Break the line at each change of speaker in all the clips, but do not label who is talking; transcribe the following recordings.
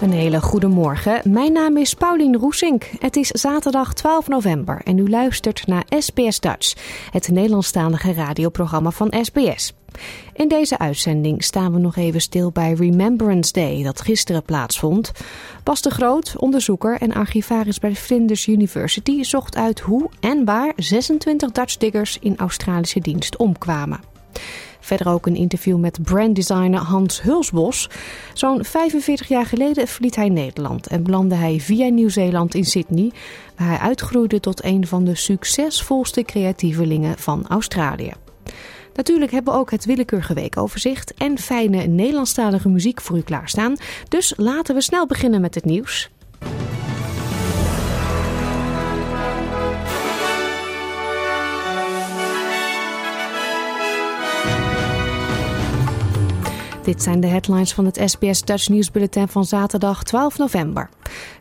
Een hele goede morgen. Mijn naam is Paulien Roesink. Het is zaterdag 12 november en u luistert naar SBS Dutch, het Nederlandstalige radioprogramma van SBS. In deze uitzending staan we nog even stil bij Remembrance Day, dat gisteren plaatsvond. Bas de Groot, onderzoeker en archivaris bij Flinders University, zocht uit hoe en waar 26 Dutch diggers in Australische dienst omkwamen. Verder ook een interview met branddesigner Hans Hulsbos. Zo'n 45 jaar geleden verliet hij Nederland en belandde hij via Nieuw-Zeeland in Sydney, waar hij uitgroeide tot een van de succesvolste creatievelingen van Australië. Natuurlijk hebben we ook het willekeurige weekoverzicht en fijne Nederlandstalige muziek voor u klaarstaan. Dus laten we snel beginnen met het nieuws. Dit zijn de headlines van het SBS Dutch nieuwsbulletin van zaterdag 12 november.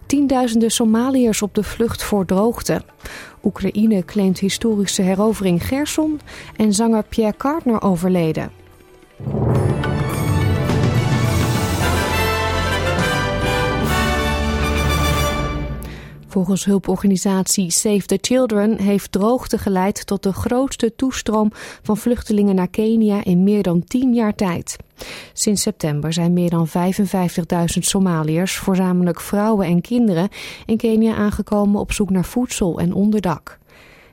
Tienduizenden Somaliërs op de vlucht voor droogte. Oekraïne claimt historische herovering Gerson en zanger Pierre Cartner overleden. Volgens hulporganisatie Save the Children heeft droogte geleid tot de grootste toestroom van vluchtelingen naar Kenia in meer dan 10 jaar tijd. Sinds september zijn meer dan 55.000 Somaliërs, voornamelijk vrouwen en kinderen, in Kenia aangekomen op zoek naar voedsel en onderdak.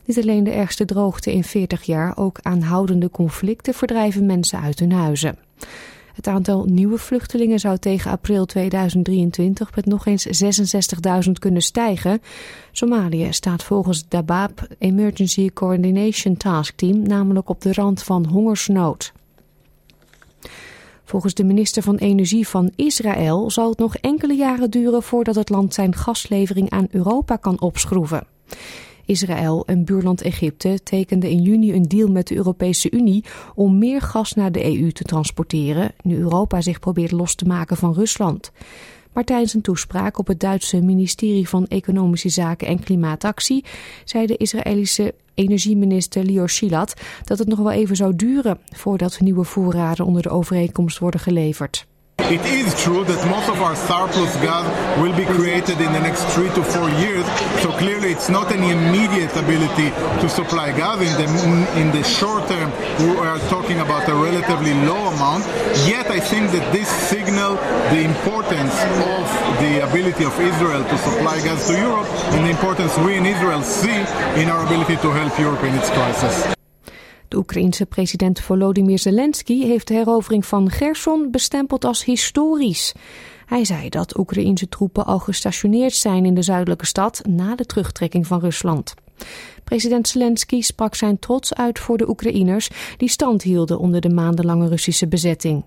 Niet alleen de ergste droogte in 40 jaar, ook aanhoudende conflicten verdrijven mensen uit hun huizen. Het aantal nieuwe vluchtelingen zou tegen april 2023 met nog eens 66.000 kunnen stijgen. Somalië staat volgens het DABAB Emergency Coordination Task Team namelijk op de rand van hongersnood. Volgens de minister van Energie van Israël zal het nog enkele jaren duren voordat het land zijn gaslevering aan Europa kan opschroeven. Israël en buurland Egypte tekenden in juni een deal met de Europese Unie om meer gas naar de EU te transporteren, nu Europa zich probeert los te maken van Rusland. Maar tijdens een toespraak op het Duitse ministerie van Economische Zaken en Klimaatactie zei de Israëlische energieminister Lior Shilat dat het nog wel even zou duren voordat nieuwe voorraden onder de overeenkomst worden geleverd.
It is true that most of our surplus gas will be created in the next three to four years. So clearly, it's not an immediate ability to supply gas. In the in the short term, we are talking about a relatively low amount. Yet, I think that this signal the importance of the ability of Israel to supply gas to Europe and the importance we in Israel see in our ability to help Europe in its crisis.
De Oekraïense president Volodymyr Zelensky heeft de herovering van Gerson bestempeld als historisch. Hij zei dat Oekraïense troepen al gestationeerd zijn in de zuidelijke stad na de terugtrekking van Rusland. President Zelensky sprak zijn trots uit voor de Oekraïners die stand hielden onder de maandenlange Russische bezetting.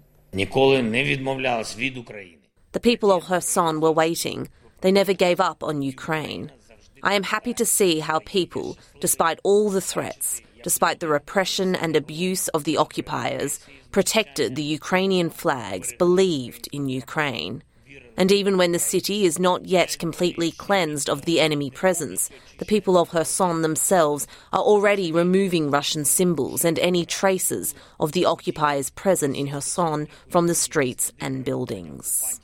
The people of Kherson were waiting. They never gave up on Ukraine. I am happy to see how people, despite all the threats, despite the repression and abuse of the occupiers, protected the Ukrainian flags, believed in Ukraine. And even when the city is not yet completely cleansed of the enemy presence, the people of Kherson themselves are already removing Russian symbols and any traces of the occupiers present in Kherson from the streets and buildings.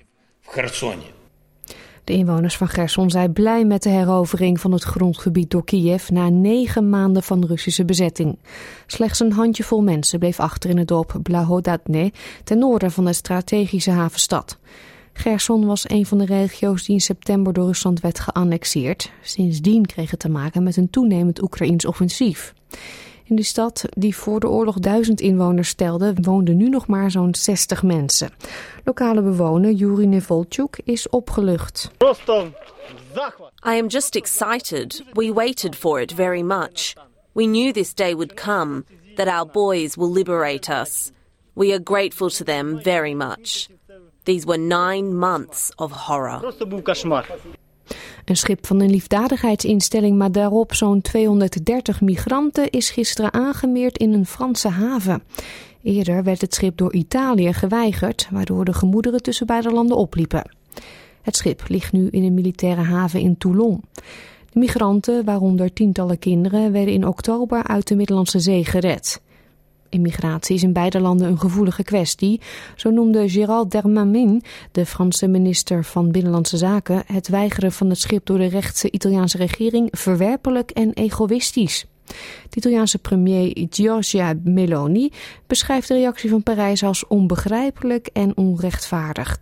De inwoners van Gerson zijn blij met de herovering van het grondgebied door Kiev na negen maanden van Russische bezetting. Slechts een handjevol mensen bleef achter in het dorp Blahodatne ten noorden van de strategische havenstad. Gerson was een van de regio's die in september door Rusland werd geannexeerd. Sindsdien kreeg het te maken met een toenemend Oekraïns offensief. In de stad, die voor de oorlog duizend inwoners stelde, woonden nu nog maar zo'n 60 mensen. Lokale bewoner Yuri Nevolchuk is opgelucht.
I am just excited. We waited for it very much. We knew this day would come, that our boys will liberate us. We are grateful to them very much. These were nine months of horror.
Een schip van een liefdadigheidsinstelling, maar daarop zo'n 230 migranten, is gisteren aangemeerd in een Franse haven. Eerder werd het schip door Italië geweigerd, waardoor de gemoederen tussen beide landen opliepen. Het schip ligt nu in een militaire haven in Toulon. De migranten, waaronder tientallen kinderen, werden in oktober uit de Middellandse Zee gered. Immigratie is in beide landen een gevoelige kwestie. Zo noemde Gérald Darmanin, de Franse minister van Binnenlandse Zaken, het weigeren van het schip door de rechtse Italiaanse regering verwerpelijk en egoïstisch. De Italiaanse premier Giorgia Meloni beschrijft de reactie van Parijs als onbegrijpelijk en onrechtvaardig.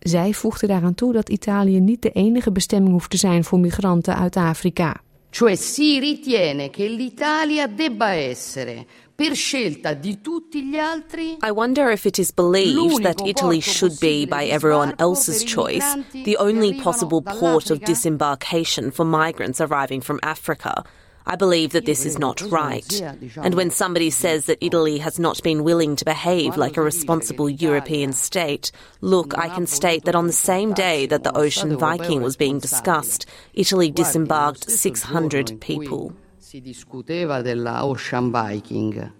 Zij voegde daaraan toe dat Italië niet de enige bestemming hoeft te zijn voor migranten uit Afrika.
Cioè si ritiene che l'Italia debba essere per scelta di tutti gli altri.
I wonder if it is believed that Italy should be, by everyone else's choice, the only possible port of disembarkation for migrants arriving from Africa. I believe that this is not right. And when somebody says that Italy has not been willing to behave like a responsible European state, look, I can state that on the same day that the Ocean Viking was being discussed, Italy disembarked 600 people.
Si discuteva della Ocean Viking.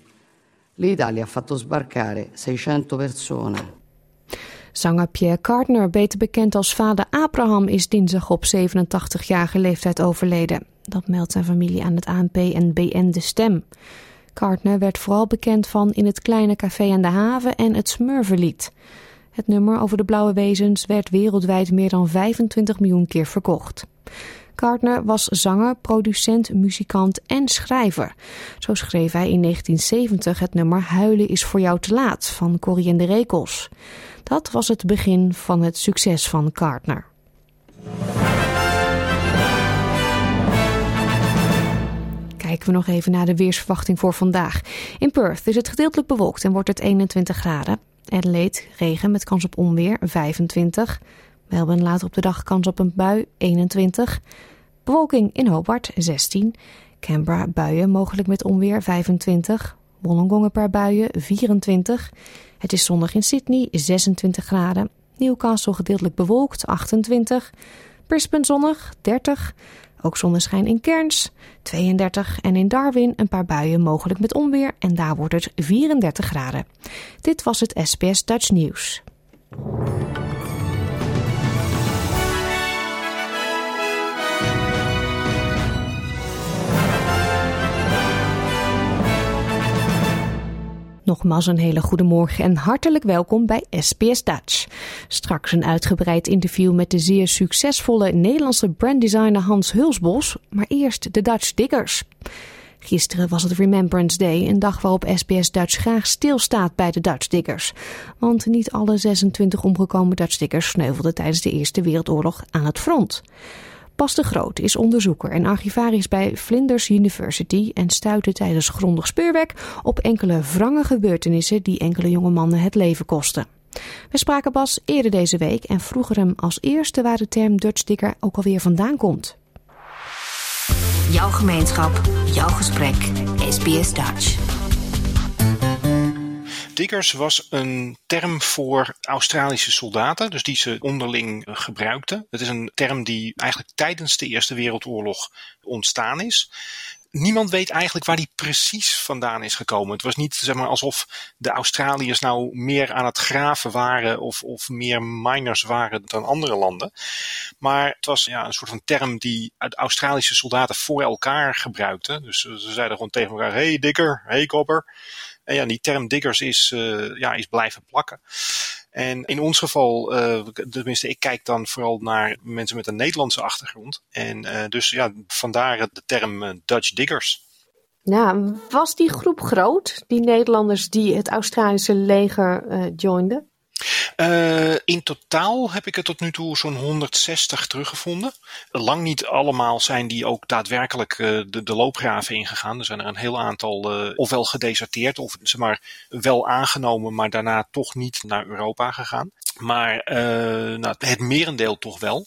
L'Italia ha fatto sbarcare 600 persone.
Zanger Pierre Cardner, beter bekend als vader Abraham, is dinsdag op 87-jarige leeftijd overleden. Dat meldt zijn familie aan het ANP en BN De Stem. Cardner werd vooral bekend van In het kleine café aan de haven en het Smurvenlied. Het nummer over de blauwe wezens werd wereldwijd meer dan 25 miljoen keer verkocht. Gardner was zanger, producent, muzikant en schrijver. Zo schreef hij in 1970 het nummer Huilen is voor jou te laat van Corrie en de Rekels. Dat was het begin van het succes van Gardner. Kijken we nog even naar de weersverwachting voor vandaag. In Perth is het gedeeltelijk bewolkt en wordt het 21 graden. Adelaide regen met kans op onweer 25. Melbourne later op de dag kans op een bui 21. Bewolking in Hobart 16. Canberra buien mogelijk met onweer 25. Wollongong een paar buien 24. Het is zondag in Sydney 26 graden. Newcastle gedeeltelijk bewolkt 28. Brisbane zonnig 30. Ook zonneschijn in Cairns 32 en in Darwin een paar buien mogelijk met onweer en daar wordt het 34 graden. Dit was het SBS Dutch News. Nogmaals een hele goede morgen en hartelijk welkom bij SBS Dutch. Straks een uitgebreid interview met de zeer succesvolle Nederlandse branddesigner Hans Hulsbos, maar eerst de Dutch Diggers. Gisteren was het Remembrance Day, een dag waarop SBS Dutch graag stilstaat bij de Dutch Diggers. Want niet alle 26 omgekomen Dutch Diggers sneuvelden tijdens de Eerste Wereldoorlog aan het front. Bas de Groot is onderzoeker en archivaris bij Flinders University en stuitte tijdens grondig speurwerk op enkele wrange gebeurtenissen die enkele jonge mannen het leven kosten. We spraken Bas eerder deze week en vroegen hem als eerste waar de term Dutch Digger ook alweer vandaan komt.
Jouw gemeenschap, jouw gesprek, SBS Dutch.
Diggers was een term voor Australische soldaten, dus die ze onderling eh, gebruikten. Het is een term die eigenlijk tijdens de Eerste Wereldoorlog ontstaan is. Niemand weet eigenlijk waar die precies vandaan is gekomen. Het was niet zeg maar, alsof de Australiërs nou meer aan het graven waren of, of meer miners waren dan andere landen. Maar het was ja, een soort van term die Australische soldaten voor elkaar gebruikten. Dus ze zeiden gewoon tegen elkaar: hey dikker, hey kopper. En ja, die term diggers is, uh, ja, is blijven plakken. En in ons geval, uh, tenminste, ik kijk dan vooral naar mensen met een Nederlandse achtergrond. En uh, dus ja, vandaar de term Dutch diggers.
Ja, was die groep groot, die Nederlanders die het Australische leger joinden?
Uh, in totaal heb ik er tot nu toe zo'n 160 teruggevonden. Lang niet allemaal zijn die ook daadwerkelijk uh, de, de, loopgraven ingegaan. Er zijn er een heel aantal uh, ofwel gedeserteerd of ze maar wel aangenomen, maar daarna toch niet naar Europa gegaan. Maar nou, het merendeel toch wel.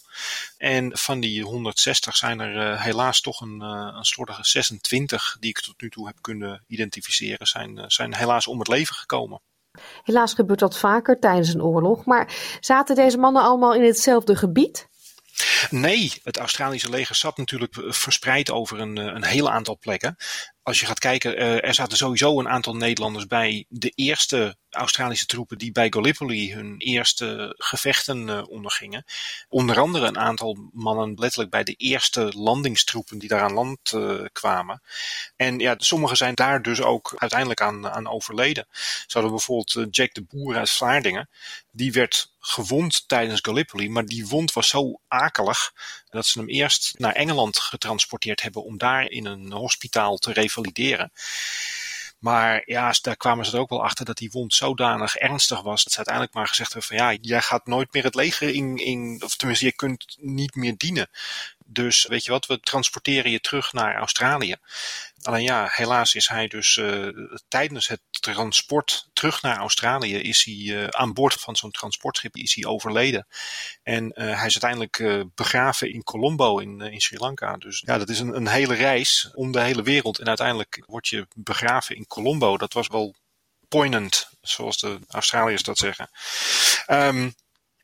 En van die 160 zijn er helaas toch een, een slordige 26 die ik tot nu toe heb kunnen identificeren, zijn, zijn helaas om het leven gekomen.
Helaas gebeurt dat vaker tijdens een oorlog. Maar zaten deze mannen allemaal in hetzelfde gebied?
Nee, het Australische leger zat natuurlijk verspreid over een, een heel aantal plekken. Als je gaat kijken, er zaten sowieso een aantal Nederlanders bij de eerste Australische troepen die bij Gallipoli hun eerste gevechten uh, ondergingen. Onder andere een aantal mannen letterlijk bij de eerste landingstroepen die daar aan land uh, kwamen. En ja, sommigen zijn daar dus ook uiteindelijk aan, aan overleden. Zo hadden bijvoorbeeld Jack de Boer uit Vlaardingen. Die werd gewond tijdens Gallipoli, maar die wond was zo akelig dat ze hem eerst naar Engeland getransporteerd hebben om daar in een hospitaal te revalideren. Maar ja, daar kwamen ze er ook wel achter dat die wond zodanig ernstig was. Dat ze uiteindelijk maar gezegd hebben van ja, jij gaat nooit meer het leger in, in of tenminste je kunt niet meer dienen. Dus weet je wat, we transporteren je terug naar Australië. Alleen ja, helaas is hij dus uh, tijdens het transport terug naar Australië is hij uh, aan boord van zo'n transportschip is hij overleden. En uh, hij is uiteindelijk begraven in Colombo in, in Sri Lanka. Dus ja, dat is een, een hele reis om de hele wereld. En uiteindelijk word je begraven in Colombo. Dat was wel poignant, zoals de Australiërs dat zeggen. Um,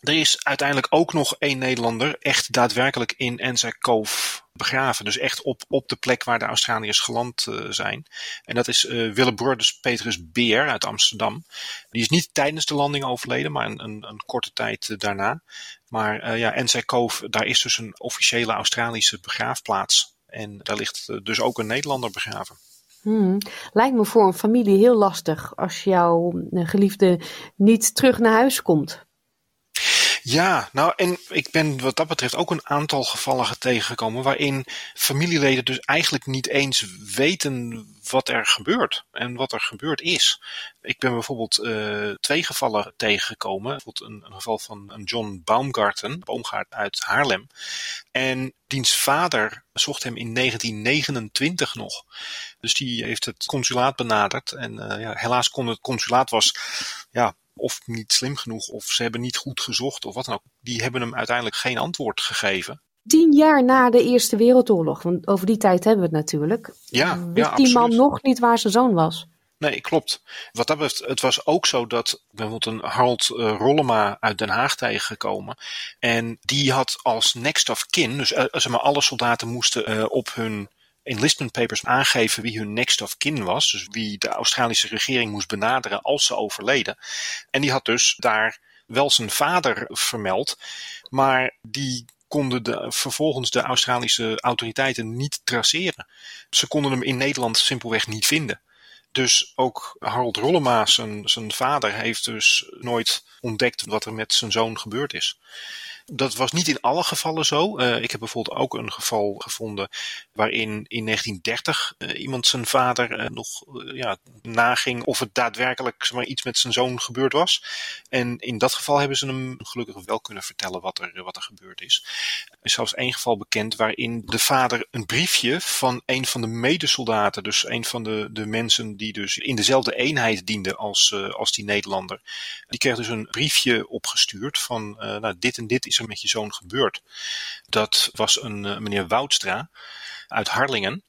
er is uiteindelijk ook nog één Nederlander echt daadwerkelijk in Anzac Cove begraven. Dus echt op, op de plek waar de Australiërs geland uh, zijn. En dat is uh, Willebroeders Petrus Beer uit Amsterdam. Die is niet tijdens de landing overleden, maar een, een, een korte tijd uh, daarna. Maar ja, Anzac Cove, daar is dus een officiële Australische begraafplaats. En daar ligt dus ook een Nederlander begraven.
Hmm. Lijkt me voor een familie heel lastig als jouw geliefde niet terug naar huis komt.
Ja, nou en ik ben wat dat betreft ook een aantal gevallen tegengekomen waarin familieleden dus eigenlijk niet eens weten wat er gebeurt en wat er gebeurd is. Ik ben bijvoorbeeld uh, twee gevallen tegengekomen. Bijvoorbeeld een, geval van een John Baumgarten, boomgaard uit Haarlem. En diens vader zocht hem in 1929 nog. Dus die heeft het consulaat benaderd. En uh, ja, helaas kon het consulaat was ja, of niet slim genoeg, of ze hebben niet goed gezocht, of wat dan ook. Die hebben hem uiteindelijk geen antwoord gegeven.
Tien jaar na de Eerste Wereldoorlog, want over die tijd hebben we het natuurlijk.
Ja,
wist
ja,
die man nog niet waar zijn zoon was?
Nee, klopt. Wat dat betreft, het was ook zo dat bijvoorbeeld een Harold uh, Rollema uit Den Haag tegengekomen. En die had als next of kin, dus uh, zeg maar, alle soldaten moesten uh, op hun enlistment papers aangeven wie hun next of kin was. Dus wie de Australische regering moest benaderen als ze overleden. En die had dus daar wel zijn vader vermeld. Maar die konden de, vervolgens de Australische autoriteiten niet traceren. Ze konden hem in Nederland simpelweg niet vinden. Dus ook Harold Rollema, zijn, zijn vader, heeft dus nooit ontdekt wat er met zijn zoon gebeurd is. Dat was niet in alle gevallen zo. Uh, ik heb bijvoorbeeld ook een geval gevonden waarin in 1930 uh, iemand zijn vader uh, nog ja, naging of het daadwerkelijk maar, iets met zijn zoon gebeurd was. En in dat geval hebben ze hem gelukkig wel kunnen vertellen wat er, wat er gebeurd is. Er is zelfs één geval bekend waarin de vader een briefje van een van de medesoldaten, dus een van de, de mensen die dus in dezelfde eenheid diende als, als die Nederlander, die kreeg dus een briefje opgestuurd van nou, dit en dit is er met je zoon gebeurd? Dat was een uh, meneer Woudstra uit Harlingen.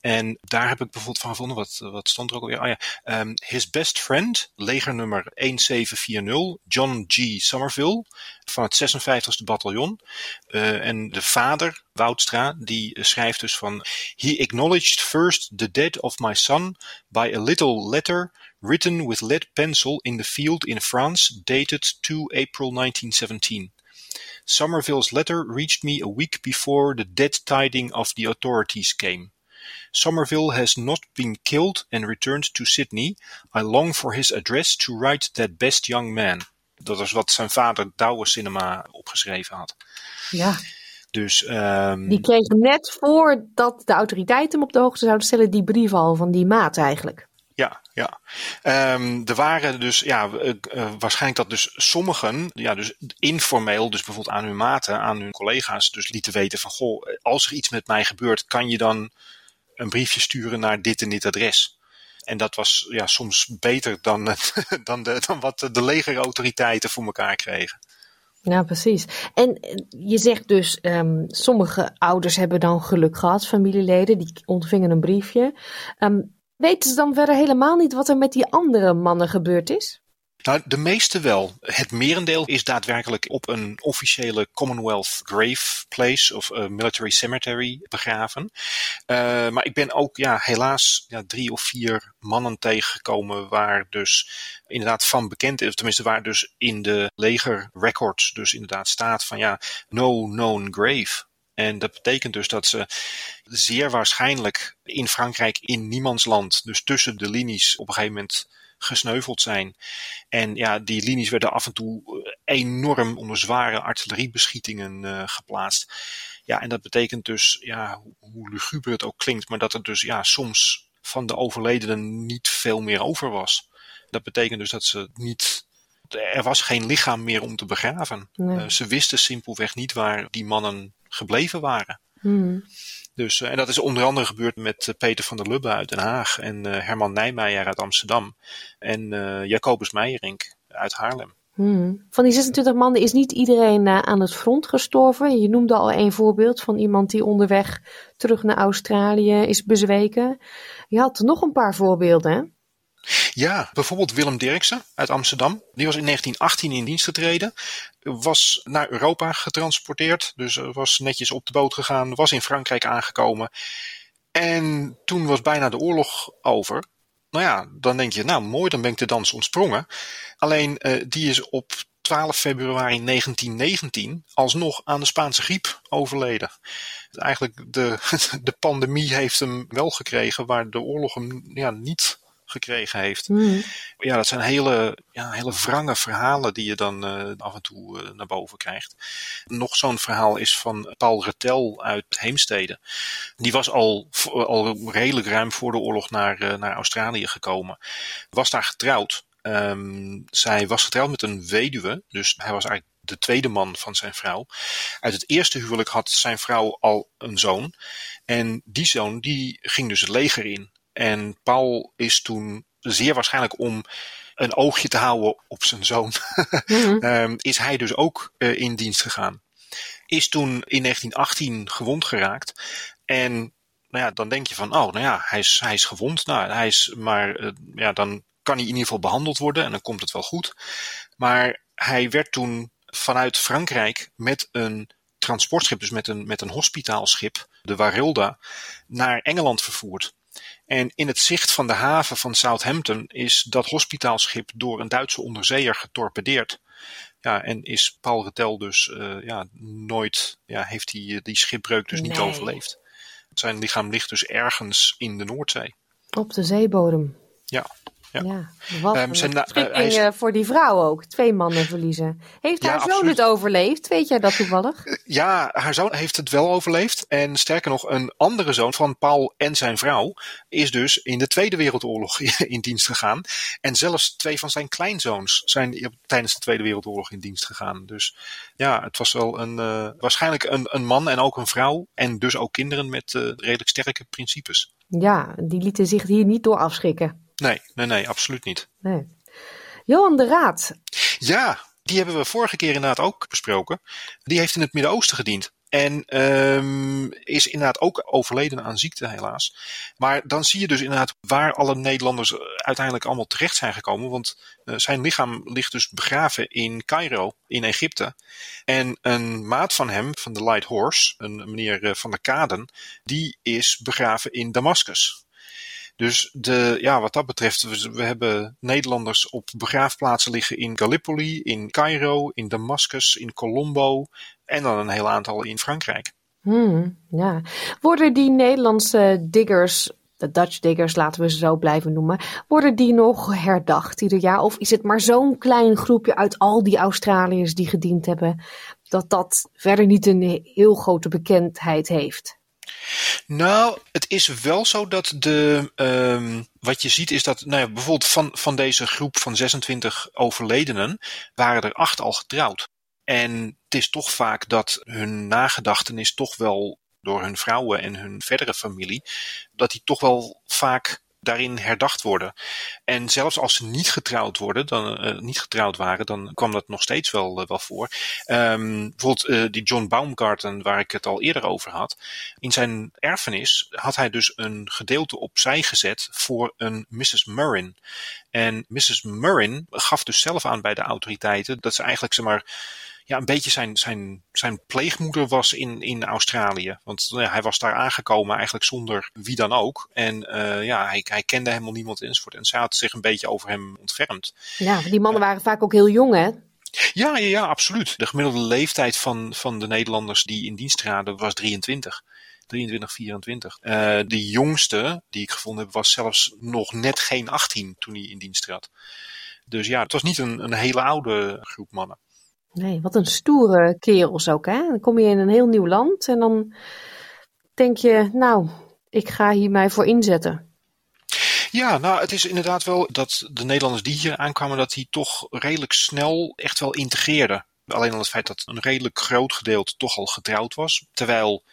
En daar heb ik bijvoorbeeld van gevonden, wat, wat stond er ook alweer? Oh ja, um, his best friend, legernummer 1740, John G. Somerville, van het 56e bataljon. Uh, en de vader, Woudstra, die schrijft dus van... He acknowledged first the death of my son by a little letter written with lead pencil in the field in France, dated 2 April 1917. Somerville's letter reached me a week before the dead tiding of the authorities came. Somerville has not been killed and returned to Sydney. I long for his address to write that best young man. Dat is wat zijn vader Douwe Cinema opgeschreven had.
Ja.
Dus, um...
Die kreeg net voordat de autoriteiten hem op de hoogte zouden stellen, die brief al van die maat eigenlijk.
Ja, ja. Um, er waren dus, ja, uh, uh, waarschijnlijk dat dus sommigen, ja, dus informeel, dus bijvoorbeeld aan hun maten, aan hun collega's, dus lieten weten van, goh, als er iets met mij gebeurt, kan je dan een briefje sturen naar dit en dit adres. En dat was ja, soms beter dan, dan, de, dan wat de legerautoriteiten voor elkaar kregen.
Ja, precies. En je zegt dus, um, sommige ouders hebben dan geluk gehad, familieleden, die ontvingen een briefje. Um, weten ze dan verder helemaal niet wat er met die andere mannen gebeurd is?
Nou, de meeste wel. Het merendeel is daadwerkelijk op een officiële Commonwealth Grave Place of uh, Military Cemetery begraven. Uh, maar ik ben ook ja, helaas ja, drie of vier mannen tegengekomen waar dus inderdaad van bekend is, tenminste waar dus in de leger records dus inderdaad staat van ja, no known grave. En dat betekent dus dat ze zeer waarschijnlijk in Frankrijk in niemands land, dus tussen de linies, op een gegeven moment gesneuveld zijn. En ja, die linies werden af en toe eh, enorm onder zware artilleriebeschietingen uh, geplaatst. Ja, en dat betekent dus, ja, hoe luguber het ook klinkt, maar dat er dus ja, soms van de overledenen niet veel meer over was. Dat betekent dus dat ze niet er was geen lichaam meer om te begraven. Nee. Uh, ze wisten simpelweg niet waar die mannen gebleven waren.
Hmm.
Dus, uh, en dat is onder andere gebeurd met uh, Peter van der Lubbe uit Den Haag en Herman Nijmeijer uit Amsterdam en Jacobus Meijerink uit Haarlem.
Hmm. Van die 26 mannen is niet iedereen aan het front gestorven. Je noemde al een voorbeeld van iemand die onderweg terug naar Australië is bezweken. Je had nog een paar voorbeelden, hè?
Ja, bijvoorbeeld Willem Dirksen uit Amsterdam. Die was in 1918 in dienst getreden. Was naar Europa getransporteerd. Dus was netjes op de boot gegaan. Was in Frankrijk aangekomen. En toen was bijna de oorlog over. Nou ja, dan denk je, nou mooi, dan ben ik de dans ontsprongen. Alleen uh, die is op 12 februari 1919 alsnog aan de Spaanse griep overleden. Eigenlijk de, de pandemie heeft hem wel gekregen, waar de oorlog hem ja, niet gekregen heeft.
Mm.
Ja, dat zijn hele, ja, hele wrange verhalen die je dan uh, af en toe uh, naar boven krijgt. Nog zo'n verhaal is van Paul Retel uit Heemstede. Die was al, al redelijk ruim voor de oorlog naar, uh, naar Australië gekomen. Was daar getrouwd. Um, zij was getrouwd met een weduwe, dus hij was eigenlijk de tweede man van zijn vrouw. Uit het eerste huwelijk had zijn vrouw al een zoon. En die zoon die ging dus het leger in. En Paul is toen zeer waarschijnlijk om een oogje te houden op zijn zoon, mm-hmm. um, is hij dus ook uh, in dienst gegaan. Is toen in 1918 gewond geraakt. En nou ja, dan denk je van, oh, nou ja, hij is, hij is gewond. Nou, hij is, maar uh, ja, dan kan hij in ieder geval behandeld worden en dan komt het wel goed. Maar hij werd toen vanuit Frankrijk met een transportschip, dus met een, met een hospitaalschip, de Warilda, naar Engeland vervoerd. En in het zicht van de haven van Southampton is dat hospitaalschip door een Duitse onderzeeër getorpedeerd. Ja, en is Paul Retel dus uh, ja, nooit, ja, heeft die, die schipbreuk dus nee. niet overleefd. Zijn lichaam ligt dus ergens in de Noordzee.
Op de zeebodem.
Ja. Ja,
ja wat um, zijn, voor die vrouw ook. Twee mannen verliezen. Heeft ja, haar zoon absoluut. het overleefd? Weet jij dat toevallig?
Ja, haar zoon heeft het wel overleefd. En sterker nog, een andere zoon van Paul en zijn vrouw is dus in de Tweede Wereldoorlog in dienst gegaan. En zelfs twee van zijn kleinzoons zijn tijdens de Tweede Wereldoorlog in dienst gegaan. Dus ja, het was wel een, uh, waarschijnlijk een, een man en ook een vrouw. En dus ook kinderen met uh, redelijk sterke principes.
Ja, die lieten zich hier niet door afschrikken.
Nee, nee, nee, absoluut niet.
Nee. Johan de Raad.
Ja, die hebben we vorige keer inderdaad ook besproken. Die heeft in het Midden-Oosten gediend. En um, is inderdaad ook overleden aan ziekte, helaas. Maar dan zie je dus inderdaad waar alle Nederlanders uiteindelijk allemaal terecht zijn gekomen. Want uh, zijn lichaam ligt dus begraven in Cairo, in Egypte. En een maat van hem, van de Light Horse, een meneer uh, van der Kaden, die is begraven in Damascus. Dus de, ja, wat dat betreft, we, hebben Nederlanders op begraafplaatsen liggen in Gallipoli, in Cairo, in Damascus, in Colombo en dan een heel aantal in Frankrijk.
Hmm, ja. Worden die Nederlandse diggers, de Dutch diggers laten we ze zo blijven noemen, worden die nog herdacht ieder jaar? Of is het maar zo'n klein groepje uit al die Australiërs die gediend hebben, dat dat verder niet een heel grote bekendheid heeft?
Nou, het is wel zo dat de. ehm, wat je ziet is dat. Nou ja, bijvoorbeeld van, van deze groep van 26 overledenen. waren er acht al getrouwd. En het is toch vaak dat hun nagedachtenis toch wel. door hun vrouwen en hun verdere familie. dat die toch wel vaak daarin herdacht worden. En zelfs als ze niet getrouwd worden, dan eh, niet getrouwd waren, dan kwam dat nog steeds wel, eh, wel voor. Ehm, bijvoorbeeld eh, die John Baumgarten, waar ik het al eerder over had. In zijn erfenis had hij dus een gedeelte opzij gezet voor een Mrs. Murrin. En Mrs. Murrin gaf dus zelf aan bij de autoriteiten dat ze eigenlijk, zeg maar, ja, een beetje zijn, zijn, zijn pleegmoeder was in, in Australië. Want nou ja, hij was daar aangekomen eigenlijk zonder wie dan ook. En eh, ja, hij, hij kende helemaal niemand enzovoort. En ze had zich een beetje over hem ontfermd.
Ja, die mannen waren vaak ook heel jong, hè?
Ja, ja, ja, absoluut. De gemiddelde leeftijd van, van de Nederlanders die in dienst traden was 23. 23, 24. Eh, de jongste die ik gevonden heb was zelfs nog net geen 18 toen hij in dienst trad. Dus ja, het was niet een, een hele oude groep mannen.
Nee, wat een stoere kerels ook, hè? Dan kom je in een heel nieuw land en dan denk je, nou, ik ga hier mij voor inzetten.
Ja, nou, het is inderdaad wel dat de Nederlanders die hier aankwamen, dat die toch redelijk snel echt wel integreerden. Alleen al het feit dat een redelijk groot gedeelte toch al getrouwd was. Terwijl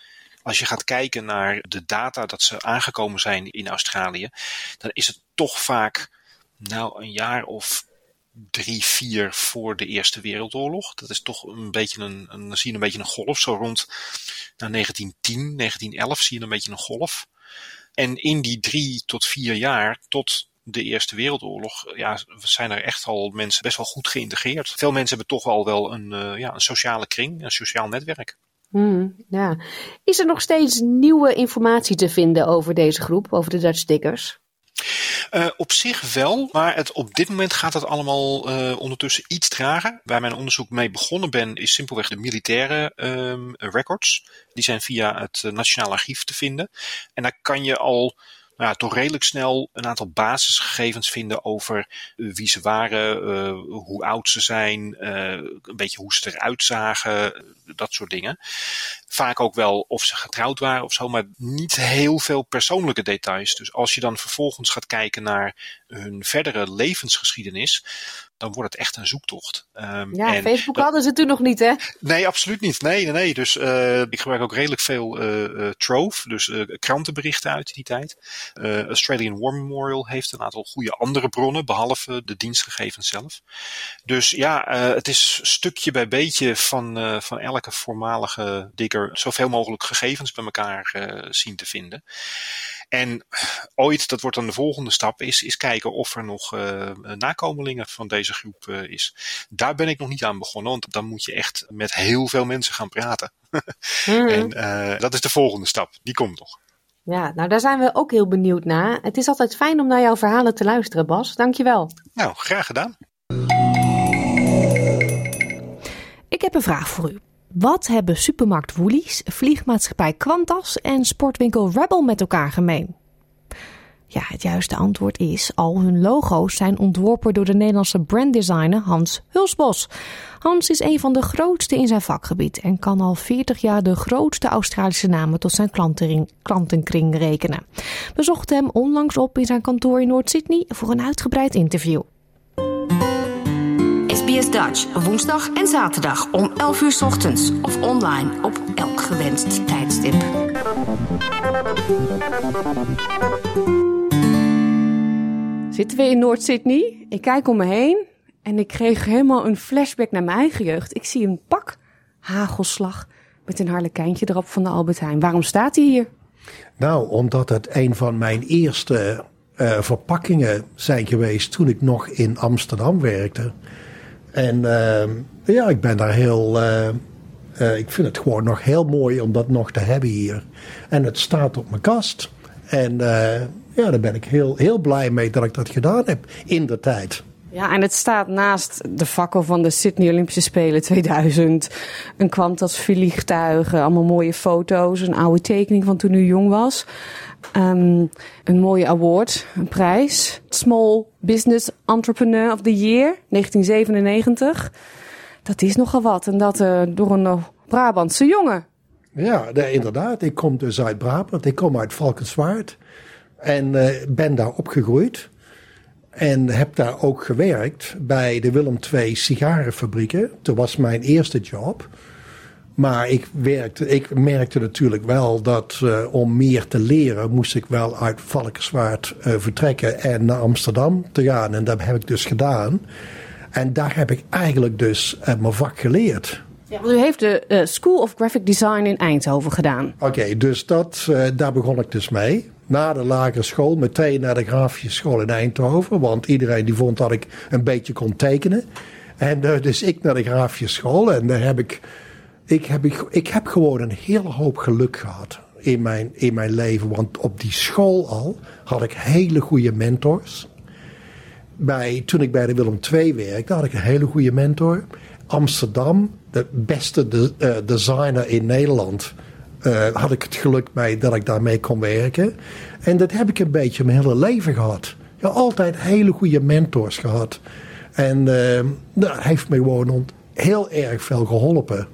als je gaat kijken naar de data dat ze aangekomen zijn in Australië, dan is het toch vaak nou een jaar of drie, vier voor de Eerste Wereldoorlog. Dat is toch een beetje een, een zie je een beetje een golf. Zo rond nou, 1910, 1911 zie je een beetje een golf. En in die drie tot vier jaar, tot de Eerste Wereldoorlog, ja, zijn er echt al mensen best wel goed geïntegreerd. Veel mensen hebben toch al wel een, uh, ja, een sociale kring, een sociaal netwerk.
Hmm, ja. Is er nog steeds nieuwe informatie te vinden over deze groep, over de Dutch Diggers?
Uh, op zich wel, maar het, op dit moment gaat het allemaal uh, ondertussen iets trager. Waar mijn onderzoek mee begonnen ben, is simpelweg de militaire um, records. Die zijn via het Nationaal Archief te vinden. En daar kan je al nou ja, toch redelijk snel een aantal basisgegevens vinden over uh, wie ze waren, uh, hoe oud ze zijn, uh, een beetje hoe ze eruit zagen, dat soort dingen. Vaak ook wel of ze getrouwd waren of zo, maar niet heel veel persoonlijke details. Dus als je dan vervolgens gaat kijken naar hun verdere levensgeschiedenis, dan wordt het echt een zoektocht.
Um, ja, en Facebook hadden ze toen nog niet, hè?
Nee, absoluut niet. Nee, nee, nee. Dus uh, ik gebruik ook redelijk veel uh, uh, Trove, dus krantenberichten uit die tijd. Australian War Memorial heeft een aantal goede andere bronnen, behalve de dienstgegevens zelf. Dus ja, het is stukje bij beetje van, van elke voormalige digger zoveel mogelijk gegevens bij elkaar zien te vinden. En ooit, dat wordt dan de volgende stap, is, is kijken of er nog uh, nakomelingen van deze groep uh, is. Daar ben ik nog niet aan begonnen, want dan moet je echt met heel veel mensen gaan praten. mm. En uh, dat is de volgende stap, die komt nog.
Ja, nou daar zijn we ook heel benieuwd naar. Het is altijd fijn om naar jouw verhalen te luisteren, Bas. Dankjewel.
Nou, graag gedaan.
Ik heb een vraag voor u. Wat hebben supermarkt Woolies, vliegmaatschappij Qantas en sportwinkel Rebel met elkaar gemeen? Ja, het juiste antwoord is: al hun logo's zijn ontworpen door de Nederlandse branddesigner Hans Hulsbos. Hans is een van de grootste in zijn vakgebied en kan al 40 jaar de grootste Australische namen tot zijn klantenkring rekenen. We zochten hem onlangs op in zijn kantoor in Noord-Sydney voor een uitgebreid interview.
SBS Dutch, woensdag en zaterdag om 11 uur ochtends of online op elk gewenst tijdstip.
Zitten we in Noord-Sydney? Ik kijk om me heen en ik kreeg helemaal een flashback naar mijn eigen jeugd. Ik zie een pak hagelslag met een harlekijntje erop van de Albert Heijn. Waarom staat hij hier?
Nou, omdat het een van mijn eerste uh, verpakkingen zijn geweest toen ik nog in Amsterdam werkte. En uh, ja, ik ben daar heel. Uh, uh, ik vind het gewoon nog heel mooi om dat nog te hebben hier. En het staat op mijn kast. En ja, daar ben ik heel, heel blij mee dat ik dat gedaan heb in de tijd.
Ja, en het staat naast de fakkel van de Sydney Olympische Spelen 2000. Een Qantas vliegtuigen, allemaal mooie foto's, een oude tekening van toen u jong was. Um, een mooie award, een prijs. Small Business Entrepreneur of the Year, 1997. Dat is nogal wat. En dat uh, door een Brabantse jongen.
Ja, inderdaad. Ik kom dus uit Brabant. Ik kom uit Valkenswaard. En uh, ben daar opgegroeid. En heb daar ook gewerkt bij de Willem II sigarenfabrieken. Dat was mijn eerste job. Maar ik, werkte, ik merkte natuurlijk wel dat uh, om meer te leren moest ik wel uit Valkenswaard uh, vertrekken en naar Amsterdam te gaan. En dat heb ik dus gedaan. En daar heb ik eigenlijk dus uh, mijn vak geleerd.
Ja, u heeft de School of Graphic Design in Eindhoven gedaan.
Oké, dus dat, daar begon ik dus mee. Na de lagere school meteen naar de grafische school in Eindhoven. Want iedereen die vond dat ik een beetje kon tekenen. En dus ik naar de grafische school. En daar heb ik ik heb, ik heb gewoon een hele hoop geluk gehad in mijn, in mijn leven. Want op die school al had ik hele goede mentors. Bij, toen ik bij de Willem II werkte, had ik een hele goede mentor. Amsterdam, de beste de, uh, designer in Nederland, uh, had ik het geluk mee dat ik daarmee kon werken. En dat heb ik een beetje mijn hele leven gehad. Ja, altijd hele goede mentors gehad. En uh, dat heeft me gewoon heel erg veel geholpen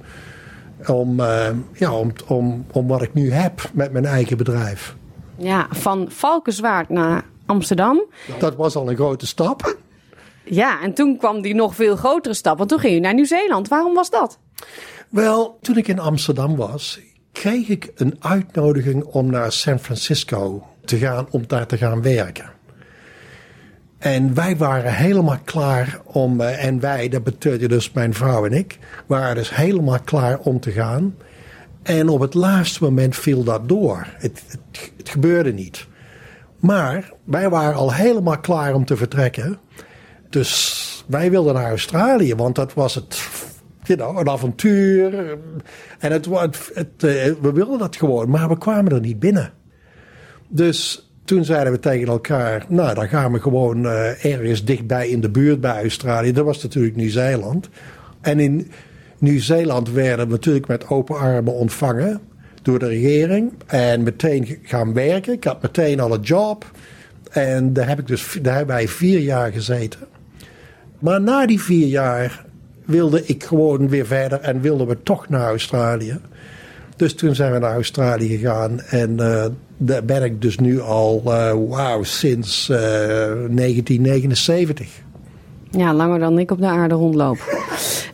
om, uh, ja, om, om, om wat ik nu heb met mijn eigen bedrijf.
Ja, van Valkenswaard naar Amsterdam.
Dat was al een grote stap.
Ja, en toen kwam die nog veel grotere stap, want toen ging je naar Nieuw-Zeeland. Waarom was dat?
Wel, toen ik in Amsterdam was, kreeg ik een uitnodiging om naar San Francisco te gaan, om daar te gaan werken. En wij waren helemaal klaar om, uh, en wij, dat betekende dus mijn vrouw en ik, waren dus helemaal klaar om te gaan. En op het laatste moment viel dat door. Het, het gebeurde niet. Maar wij waren al helemaal klaar om te vertrekken. Dus wij wilden naar Australië, want dat was het, een avontuur. En het, het, het, uh, we wilden dat gewoon, maar we kwamen er niet binnen. Dus toen zeiden we tegen elkaar, nou dan gaan we gewoon uh, ergens dichtbij in de buurt bij Australië. Dat was natuurlijk Nieuw-Zeeland. En in Nieuw-Zeeland werden we natuurlijk met open armen ontvangen door de regering. En meteen gaan werken. Ik had meteen al een job. En daar, heb ik dus, daar hebben wij vier jaar gezeten. Maar na die vier jaar wilde ik gewoon weer verder en wilden we toch naar Australië. Dus toen zijn we naar Australië gegaan en uh, daar ben ik dus nu al, uh, wauw, sinds uh, 1979.
Ja, langer dan ik op de aarde rondloop.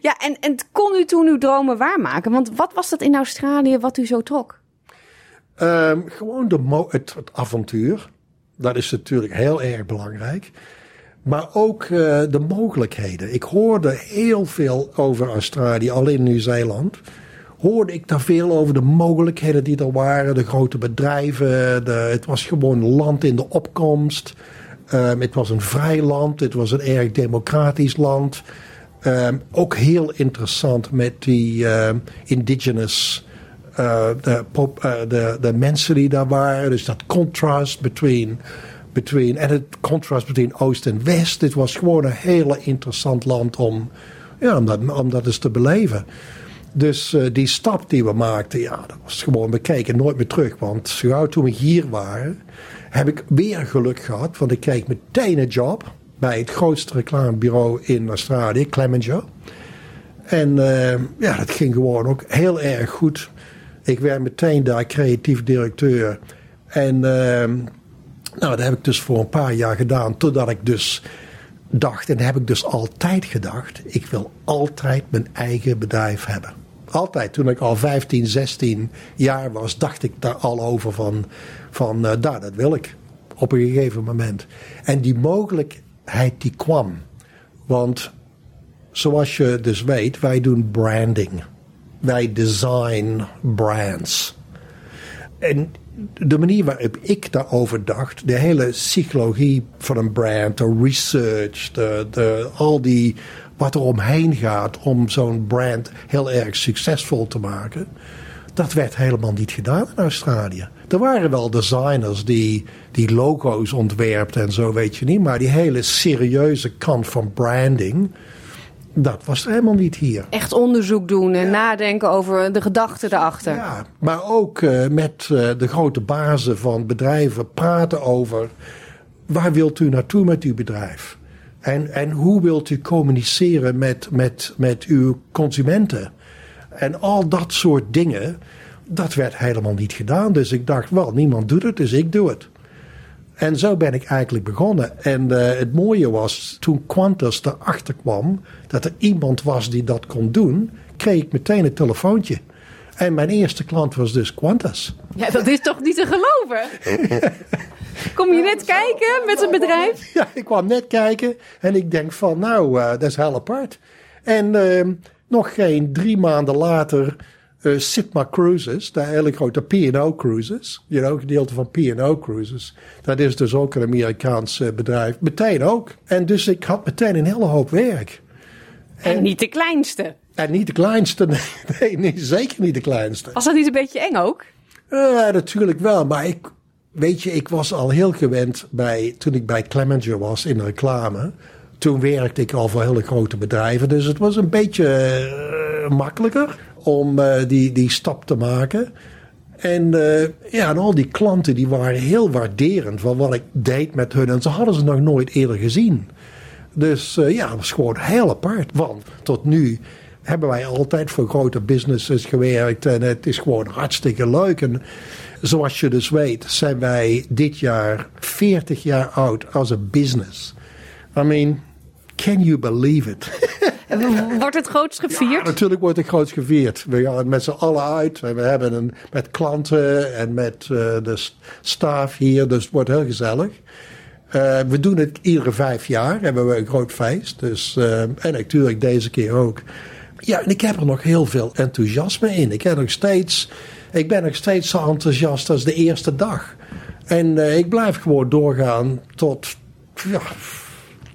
ja, en, en kon u toen uw dromen waarmaken? Want wat was dat in Australië wat u zo trok?
Um, gewoon de het, het, avontuur. Dat is natuurlijk heel erg belangrijk. Maar ook uh, de mogelijkheden. Ik hoorde heel veel over Australië, al in Nieuw-Zeeland hoorde ik daar veel over de mogelijkheden die er waren. De grote bedrijven. De, het was gewoon land in de opkomst. Um, het was een vrij land. Het was een erg democratisch land. Um, ook heel interessant met die uh, indigenous. Uh, de, uh, de, de mensen die daar waren. Dus dat contrast between, between, en het contrast tussen Oost en West. Het was gewoon een heel interessant land om, ja, om, dat, om dat eens te beleven. Dus uh, die stap die we maakten, ja, dat was gewoon, we kijken nooit meer terug. Want zo toen we hier waren, heb ik weer geluk gehad. Want ik kreeg meteen een job bij het grootste reclamebureau in Australië, Clemenger. En uh, ja, dat ging gewoon ook heel erg goed. Ik werd meteen daar creatief directeur. En uh, nou, dat heb ik dus voor een paar jaar gedaan. Totdat ik dus dacht, en heb ik dus altijd gedacht, ik wil altijd mijn eigen bedrijf hebben. Altijd, toen ik al 15, 16 jaar was, dacht ik daar al over van, van uh, daar, dat wil ik. Op een gegeven moment. En die mogelijkheid die kwam. Want zoals je dus weet, wij doen branding. Wij design brands. En de manier waarop ik daarover dacht, de hele psychologie van een brand, de research, de, al die wat er omheen gaat om zo'n brand heel erg succesvol te maken, dat werd helemaal niet gedaan in Australië. Er waren wel designers die, die logo's ontwerpten en zo, weet je niet, maar die hele serieuze kant van branding dat was er helemaal niet hier.
Echt onderzoek doen en nadenken over de gedachten erachter.
Ja, maar ook uh, met uh, de grote bazen van bedrijven praten over waar wilt u naartoe met uw bedrijf? En, en hoe wilt u communiceren met, met, met uw consumenten? En al dat soort dingen. dat werd helemaal niet gedaan. Dus ik dacht, wel, niemand doet het, dus ik doe het. En zo ben ik eigenlijk begonnen. En uh, het mooie was, toen Qantas erachter kwam dat er iemand was die dat kon doen, kreeg ik meteen een telefoontje. En mijn eerste klant was dus Qantas.
Ja, dat is toch niet te geloven? Kom je net kijken met een bedrijf?
Ja, ik kwam net kijken en ik denk van, nou, uh, dat is heel apart. En uh, nog geen drie maanden later uh, Sitma Cruises, de hele grote P&O Cruises, you know, gedeelte van P&O Cruises. Dat is dus ook een Amerikaans uh, bedrijf. Meteen ook. En dus ik had meteen een hele hoop werk.
En, en niet de kleinste.
En niet de kleinste, nee, nee, nee, zeker niet de kleinste.
Was dat niet een beetje eng ook?
Uh, natuurlijk wel, maar ik, weet je, ik was al heel gewend bij, toen ik bij Clemenger was in reclame. Toen werkte ik al voor hele grote bedrijven, dus het was een beetje uh, makkelijker om uh, die, die stap te maken. En, uh, ja, en al die klanten die waren heel waarderend van wat ik deed met hun. En ze hadden ze nog nooit eerder gezien. Dus uh, ja, het was gewoon heel apart. Want tot nu hebben wij altijd voor grote businesses gewerkt. En het is gewoon hartstikke leuk. En zoals je dus weet, zijn wij dit jaar 40 jaar oud als een business. I mean, can you believe it?
Wordt het groots gevierd?
Natuurlijk wordt het groots gevierd. We gaan met z'n allen uit. We hebben een, met klanten en met uh, de staf hier. Dus het wordt heel gezellig. Uh, we doen het iedere vijf jaar. Hebben we een groot feest. Dus, uh, en natuurlijk deze keer ook. Ja, en ik heb er nog heel veel enthousiasme in. Ik, heb nog steeds, ik ben nog steeds zo enthousiast als de eerste dag. En ik blijf gewoon doorgaan tot, ja,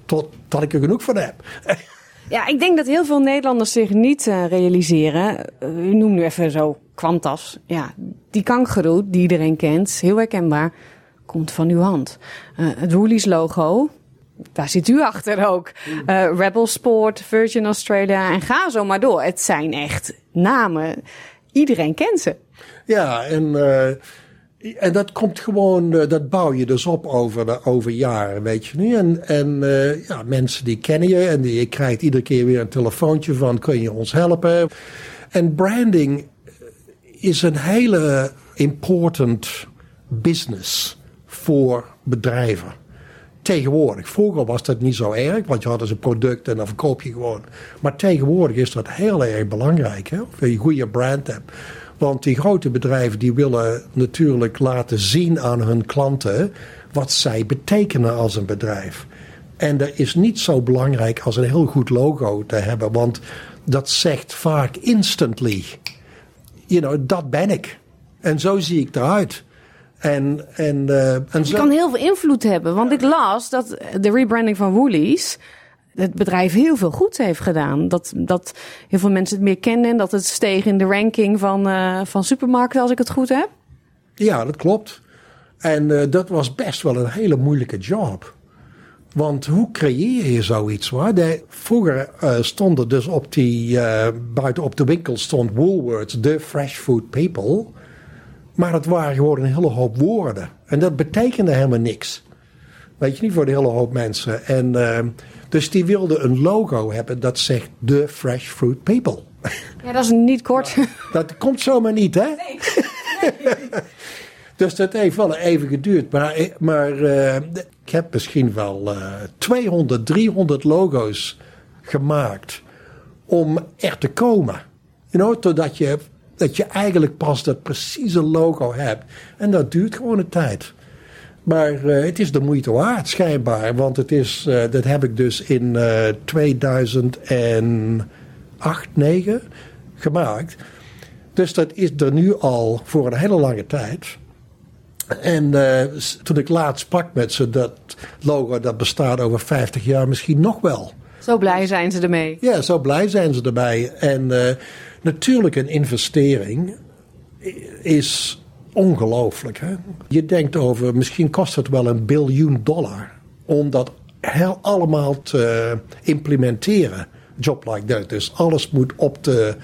tot dat ik er genoeg van heb.
Ja, ik denk dat heel veel Nederlanders zich niet uh, realiseren. Uh, u noemt nu even zo Quantas. Ja, die kangeroe die iedereen kent, heel herkenbaar, komt van uw hand. Uh, het Woolies logo, daar zit u achter ook. Rebel Sport, Virgin Australia en ga zo maar door. Het zijn echt namen. Iedereen kent ze.
Ja, en en dat komt gewoon, dat bouw je dus op over, de, over jaren, weet je nu. En, en uh, ja, mensen die kennen je en die, je krijgt iedere keer weer een telefoontje van, kun je ons helpen? En branding is een hele important business voor bedrijven. Tegenwoordig. Vroeger was dat niet zo erg, want je had dus een product en dan verkoop je gewoon. Maar tegenwoordig is dat heel erg belangrijk, hè? of je een goede brand hebt. Want die grote bedrijven die willen natuurlijk laten zien aan hun klanten wat zij betekenen als een bedrijf. En dat is niet zo belangrijk als een heel goed logo te hebben, want dat zegt vaak instantly. You know, dat ben ik. En zo zie ik eruit. En, en, uh, en
je kan heel veel invloed hebben, want ik las dat de rebranding van Woolies het bedrijf heel veel goeds heeft gedaan. Dat, dat heel veel mensen het meer kennen en dat het steeg in de ranking van, uh, van supermarkten, als ik het goed heb.
Ja, dat klopt. En uh, dat was best wel een hele moeilijke job. Want hoe creëer je zoiets? De, vroeger uh, stonden dus op die, buiten op de winkel stond Woolworths, the fresh food people. Maar het waren gewoon een hele hoop woorden. En dat betekende helemaal niks. Weet je niet, voor de hele hoop mensen. En dus die wilde een logo hebben dat zegt The Fresh Fruit People.
Ja, dat is niet kort.
Dat komt zomaar niet, hè? Nee. dus dat heeft wel even geduurd. Maar, maar uh, ik heb misschien wel uh, 200, 300 logo's gemaakt om er te komen. You know, totdat je, dat je eigenlijk pas dat precieze logo hebt. En dat duurt gewoon een tijd. Maar uh, het is de moeite waard, schijnbaar. Want het is, uh, dat heb ik dus in uh, 2008, 9 gemaakt. Dus dat is er nu al voor een hele lange tijd. En toen ik laatst sprak met ze, dat logo dat bestaat over 50 jaar misschien nog wel.
Zo blij zijn ze ermee.
Ja, zo blij zijn ze erbij. En natuurlijk een investering is ongelooflijk. Hè? Je denkt over, misschien kost het wel een biljoen dollar om dat heel allemaal te implementeren. Job like that. Dus alles moet op de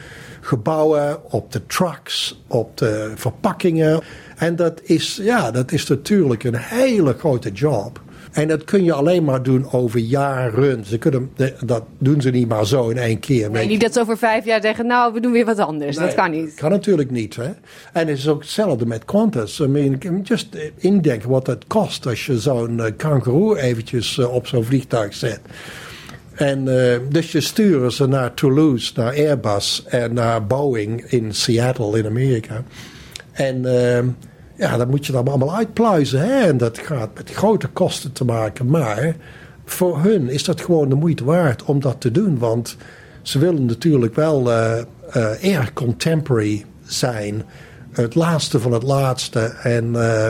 gebouwen, op de trucks, op de verpakkingen. En dat is, ja, dat is natuurlijk een hele grote job. En dat kun je alleen maar doen over jaren. Ze kunnen, dat doen ze niet maar zo in één keer.
Nee, niet dat ze over vijf jaar zeggen, nou, we doen weer wat anders. dat kan niet.
kan natuurlijk niet. Hè? En het is ook hetzelfde met Qantas. I mean, just indenken wat het kost als je zo'n uh, kangaroo eventjes uh, op zo'n vliegtuig zet. En uh, dus je sturen ze naar Toulouse, naar Airbus en naar Boeing in Seattle in Amerika. En ja, dan moet je dat allemaal uitpluizen. Hè? En dat gaat met grote kosten te maken. Maar voor hun is dat gewoon de moeite waard om dat te doen. Want ze willen natuurlijk wel uh, contemporary zijn. Het laatste van het laatste. En, uh,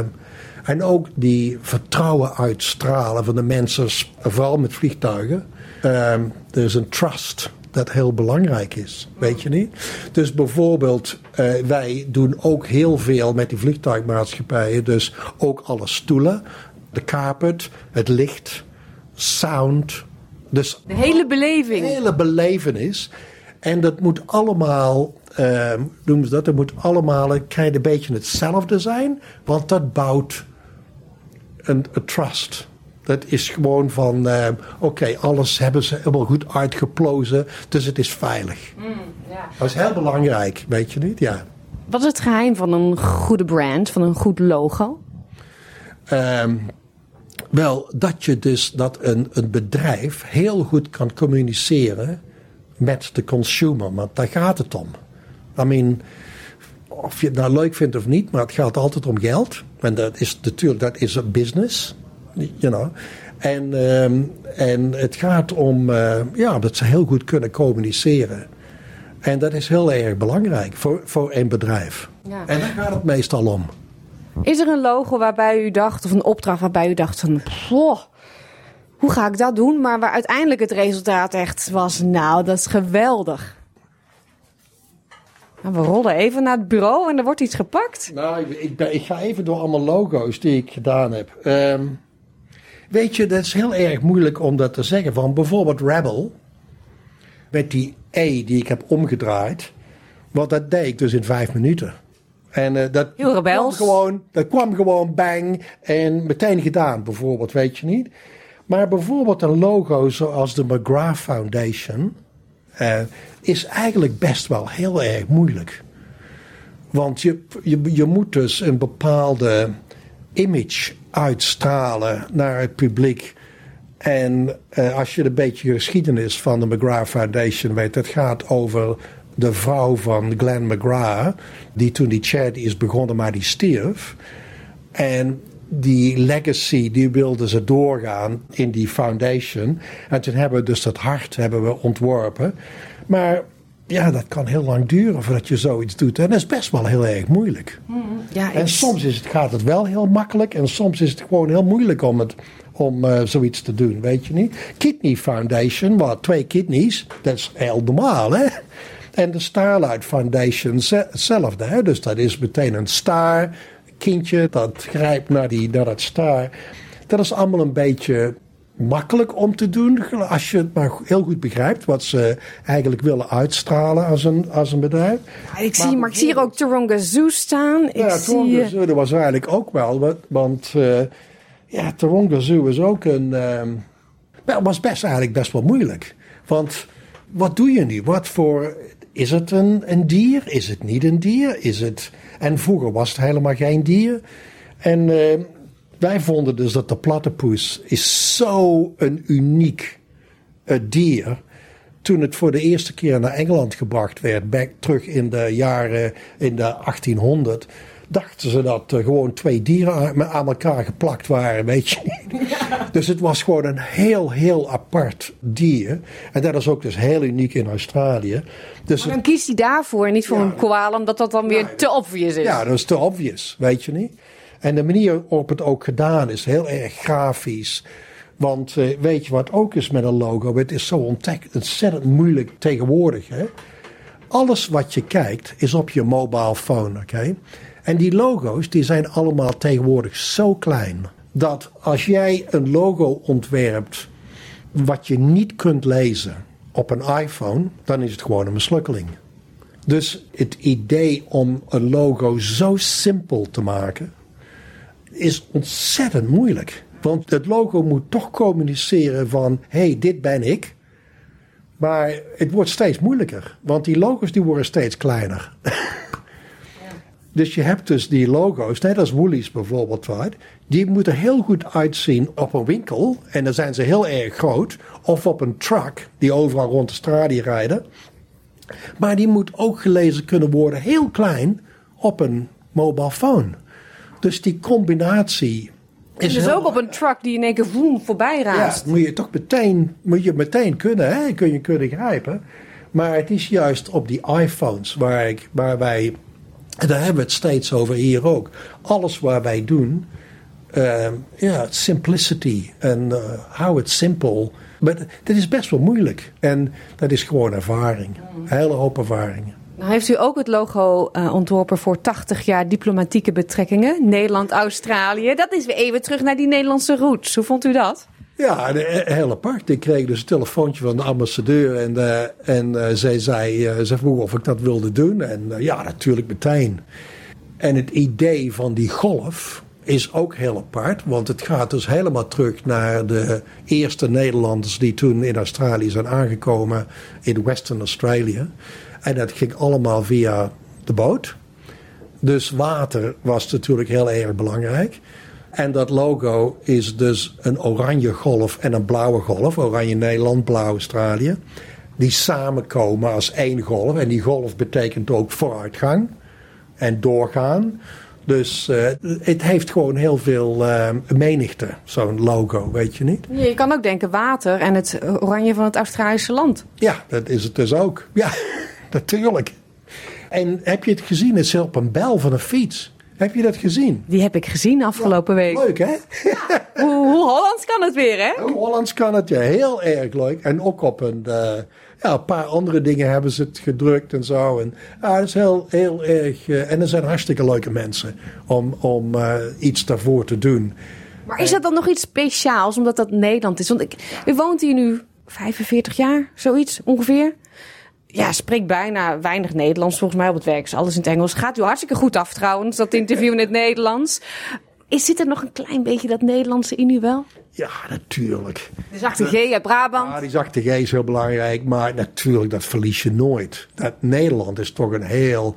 en ook die vertrouwen uitstralen van de mensen, vooral met vliegtuigen. er is een trust dat heel belangrijk is. Weet je niet? Dus bijvoorbeeld, uh, wij doen ook heel veel met die vliegtuigmaatschappijen. Dus ook alle stoelen, de carpet, het licht, sound. Dus
de hele beleving.
De hele belevenis. En dat moet allemaal, uh, noemen ze dat, dat moet allemaal een beetje hetzelfde zijn. Want dat bouwt een, een trust. Dat is gewoon van, uh, oké, alles hebben ze helemaal goed uitgeplozen, dus het is veilig. Mm, Dat is heel belangrijk, weet je niet? Ja.
Wat is het geheim van een goede brand, van een goed logo?
Um, wel, dat je dus dat een, een bedrijf heel goed kan communiceren met de consumer, want daar gaat het om. I mean, of je het nou leuk vindt of niet, maar het gaat altijd om geld. En dat is natuurlijk, dat is een business you know. En, ehm, en het gaat om uh, ja, dat ze heel goed kunnen communiceren. En dat is heel erg belangrijk voor, voor een bedrijf. Ja. En daar gaat het meestal om.
Is er een logo waarbij u dacht, of een opdracht waarbij u dacht van... hoe ga ik dat doen? Maar waar uiteindelijk het resultaat echt was, nou, dat is geweldig. Nou, we rollen even naar het bureau en er wordt iets gepakt.
Nou, ik, ik, ik ga even door allemaal logo's die ik gedaan heb. Um, Weet je, dat is heel erg moeilijk om dat te zeggen. Van bijvoorbeeld Rebel, met die E die ik heb omgedraaid. Want dat deed ik dus in vijf minuten. En uh, dat,
heel
kwam gewoon, dat kwam gewoon bang en meteen gedaan, bijvoorbeeld, weet je niet. Maar bijvoorbeeld een logo zoals de McGrath Foundation uh, is eigenlijk best wel heel erg moeilijk. Want je, je, je moet dus een bepaalde image uitstralen naar het publiek. En uh, als je een beetje geschiedenis van de McGrath Foundation weet, het gaat over de vrouw van Glenn McGrath, die toen die charity is begonnen, maar die stierf. En die legacy, die wilden ze doorgaan in die foundation. En toen hebben we dus dat hart hebben we ontworpen. Maar ja, dat kan heel lang duren voordat je zoiets doet. En dat is best wel heel erg moeilijk. Mm, ja, en soms is het, gaat het wel heel makkelijk. En soms is het gewoon heel moeilijk om, het, om uh, zoiets te doen, weet je niet. Kidney Foundation, wat twee kidneys, dat is heel normaal, hè. En de Starlight Foundation hetzelfde. Hè? Dus dat is meteen een star, kindje dat grijpt naar, die, naar dat star. Dat is allemaal een beetje makkelijk om te doen. Als je het maar heel goed begrijpt wat ze eigenlijk willen uitstralen als een, als een bedrijf.
Ja, ik zie, maar ik zie hier ook Taronga Zoo staan. Ik
ja, Taronga Zoo, dat was eigenlijk ook wel. Want uh, ja, Taronga Zoo is ook een. Uh, was best eigenlijk best wel moeilijk. Want wat doe je nu? Wat voor. Is het een, een dier? Is het niet een dier? Is het. En vroeger was het helemaal geen dier. En uh, wij vonden dus dat de platypus is zo een uniek uh, dier. Toen het voor de eerste keer naar Engeland gebracht werd, back, terug in de jaren in de 1800, dachten ze dat er gewoon twee dieren aan elkaar geplakt waren, weet je Dus het was gewoon een heel, heel apart dier. En dat is ook dus heel uniek in Australië. Dus
maar dan kiest hij daarvoor en niet voor een koala, omdat dat dan weer te obvious is.
Ja, dat is te obvious, weet je niet. En de manier waarop het ook gedaan is, heel erg grafisch. Want uh, weet je wat ook is met een logo? Het is zo ontzettend moeilijk tegenwoordig. Hè? Alles wat je kijkt is op je mobile phone, oké? En die logo's die zijn allemaal tegenwoordig zo klein. Dat als jij een logo ontwerpt wat je niet kunt lezen op een iPhone, dan is het gewoon een mislukkeling. Dus het idee om een logo zo simpel te maken, is ontzettend moeilijk. Want het logo moet toch communiceren van, hey, dit ben ik. Maar het wordt steeds moeilijker, want die logos die worden steeds kleiner. Dus je hebt dus die logo's, net als Woolies bijvoorbeeld, die moeten heel goed uitzien op een winkel. En dan zijn ze heel erg groot. Of op een truck die overal rond de straat rijden. Maar die moet ook gelezen kunnen worden, heel klein, op een mobile phone. Dus die combinatie
is dus ook op een truck die in één keer voem voorbij raast.
Ja, moet je toch meteen, moet je meteen kunnen, hè? kun je kunnen grijpen. Maar het is juist op die iPhones waar, ik, waar wij, en daar hebben we het steeds over hier ook. Alles waar wij doen, uh, ja, simplicity en uh, hou het simpel. Maar dat is best wel moeilijk. En dat is gewoon ervaring. Hele hoop ervaringen.
Nou heeft u ook het logo uh, ontworpen voor 80 jaar diplomatieke betrekkingen. Nederland-Australië. Dat is weer even terug naar die Nederlandse roots. Hoe vond u dat?
Ja, heel apart. Ik kreeg dus een telefoontje van de ambassadeur en, uh, en zij zei, ze vroeg of ik dat wilde doen. En ja, natuurlijk meteen. En het idee van die golf is ook heel apart, want het gaat dus helemaal terug naar de eerste Nederlanders die toen in Australië zijn aangekomen in Western Australia. En dat ging allemaal via de boot. Dus water was natuurlijk heel erg belangrijk. En dat logo is dus een oranje golf en een blauwe golf. Oranje Nederland, blauw Australië. Die samenkomen als één golf. En die golf betekent ook vooruitgang en doorgaan. Dus uh, het heeft gewoon heel veel uh, menigte, zo'n logo, weet je niet?
je kan ook denken water en het oranje van het Australische land.
Ja, dat is het dus ook. Ja, natuurlijk. En heb je het gezien? Het is op een bel van een fiets. Heb je dat gezien?
Die heb ik gezien afgelopen week.
Leuk, hè?
hoe, hoe, Hollands kan het weer, hè?
Hoe Hollands kan het, ja. Heel erg leuk. En ook op een, uh, ja, een paar andere dingen hebben ze het gedrukt en zo. En ja, dat is heel, heel erg... Uh, en er zijn hartstikke leuke mensen om, om uh, iets daarvoor te doen.
Maar is dat dan nog iets speciaals, omdat dat Nederland is? Want ik, u woont hier nu 45 jaar, zoiets ongeveer ja, spreekt bijna weinig Nederlands volgens mij op het werk. Is alles in het Engels. Gaat u hartstikke goed af trouwens, dat interview in het Nederlands. Is, zit er nog een klein beetje dat Nederlandse in u wel?
Ja, natuurlijk.
De zachte G uit Brabant.
Ja, die zachte G is heel belangrijk. Maar natuurlijk, dat verlies je nooit. Dat Nederland is toch een heel...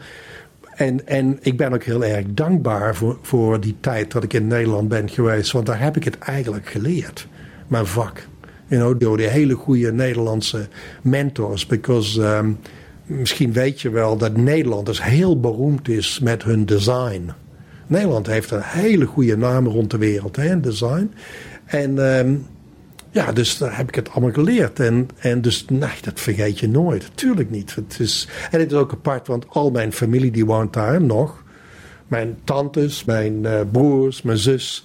En, en ik ben ook heel erg dankbaar voor, voor die tijd dat ik in Nederland ben geweest. Want daar heb ik het eigenlijk geleerd. Mijn vak. You know, door die hele goede Nederlandse mentors. Because um, misschien weet je wel dat Nederland dus heel beroemd is met hun design. Nederland heeft een hele goede naam rond de wereld, hè, design. En um, ja, dus daar heb ik het allemaal geleerd. En, en dus, nee, dat vergeet je nooit. Tuurlijk niet. Het is, en het is ook apart, want al mijn familie die woont daar nog. Mijn tantes, mijn uh, broers, mijn zus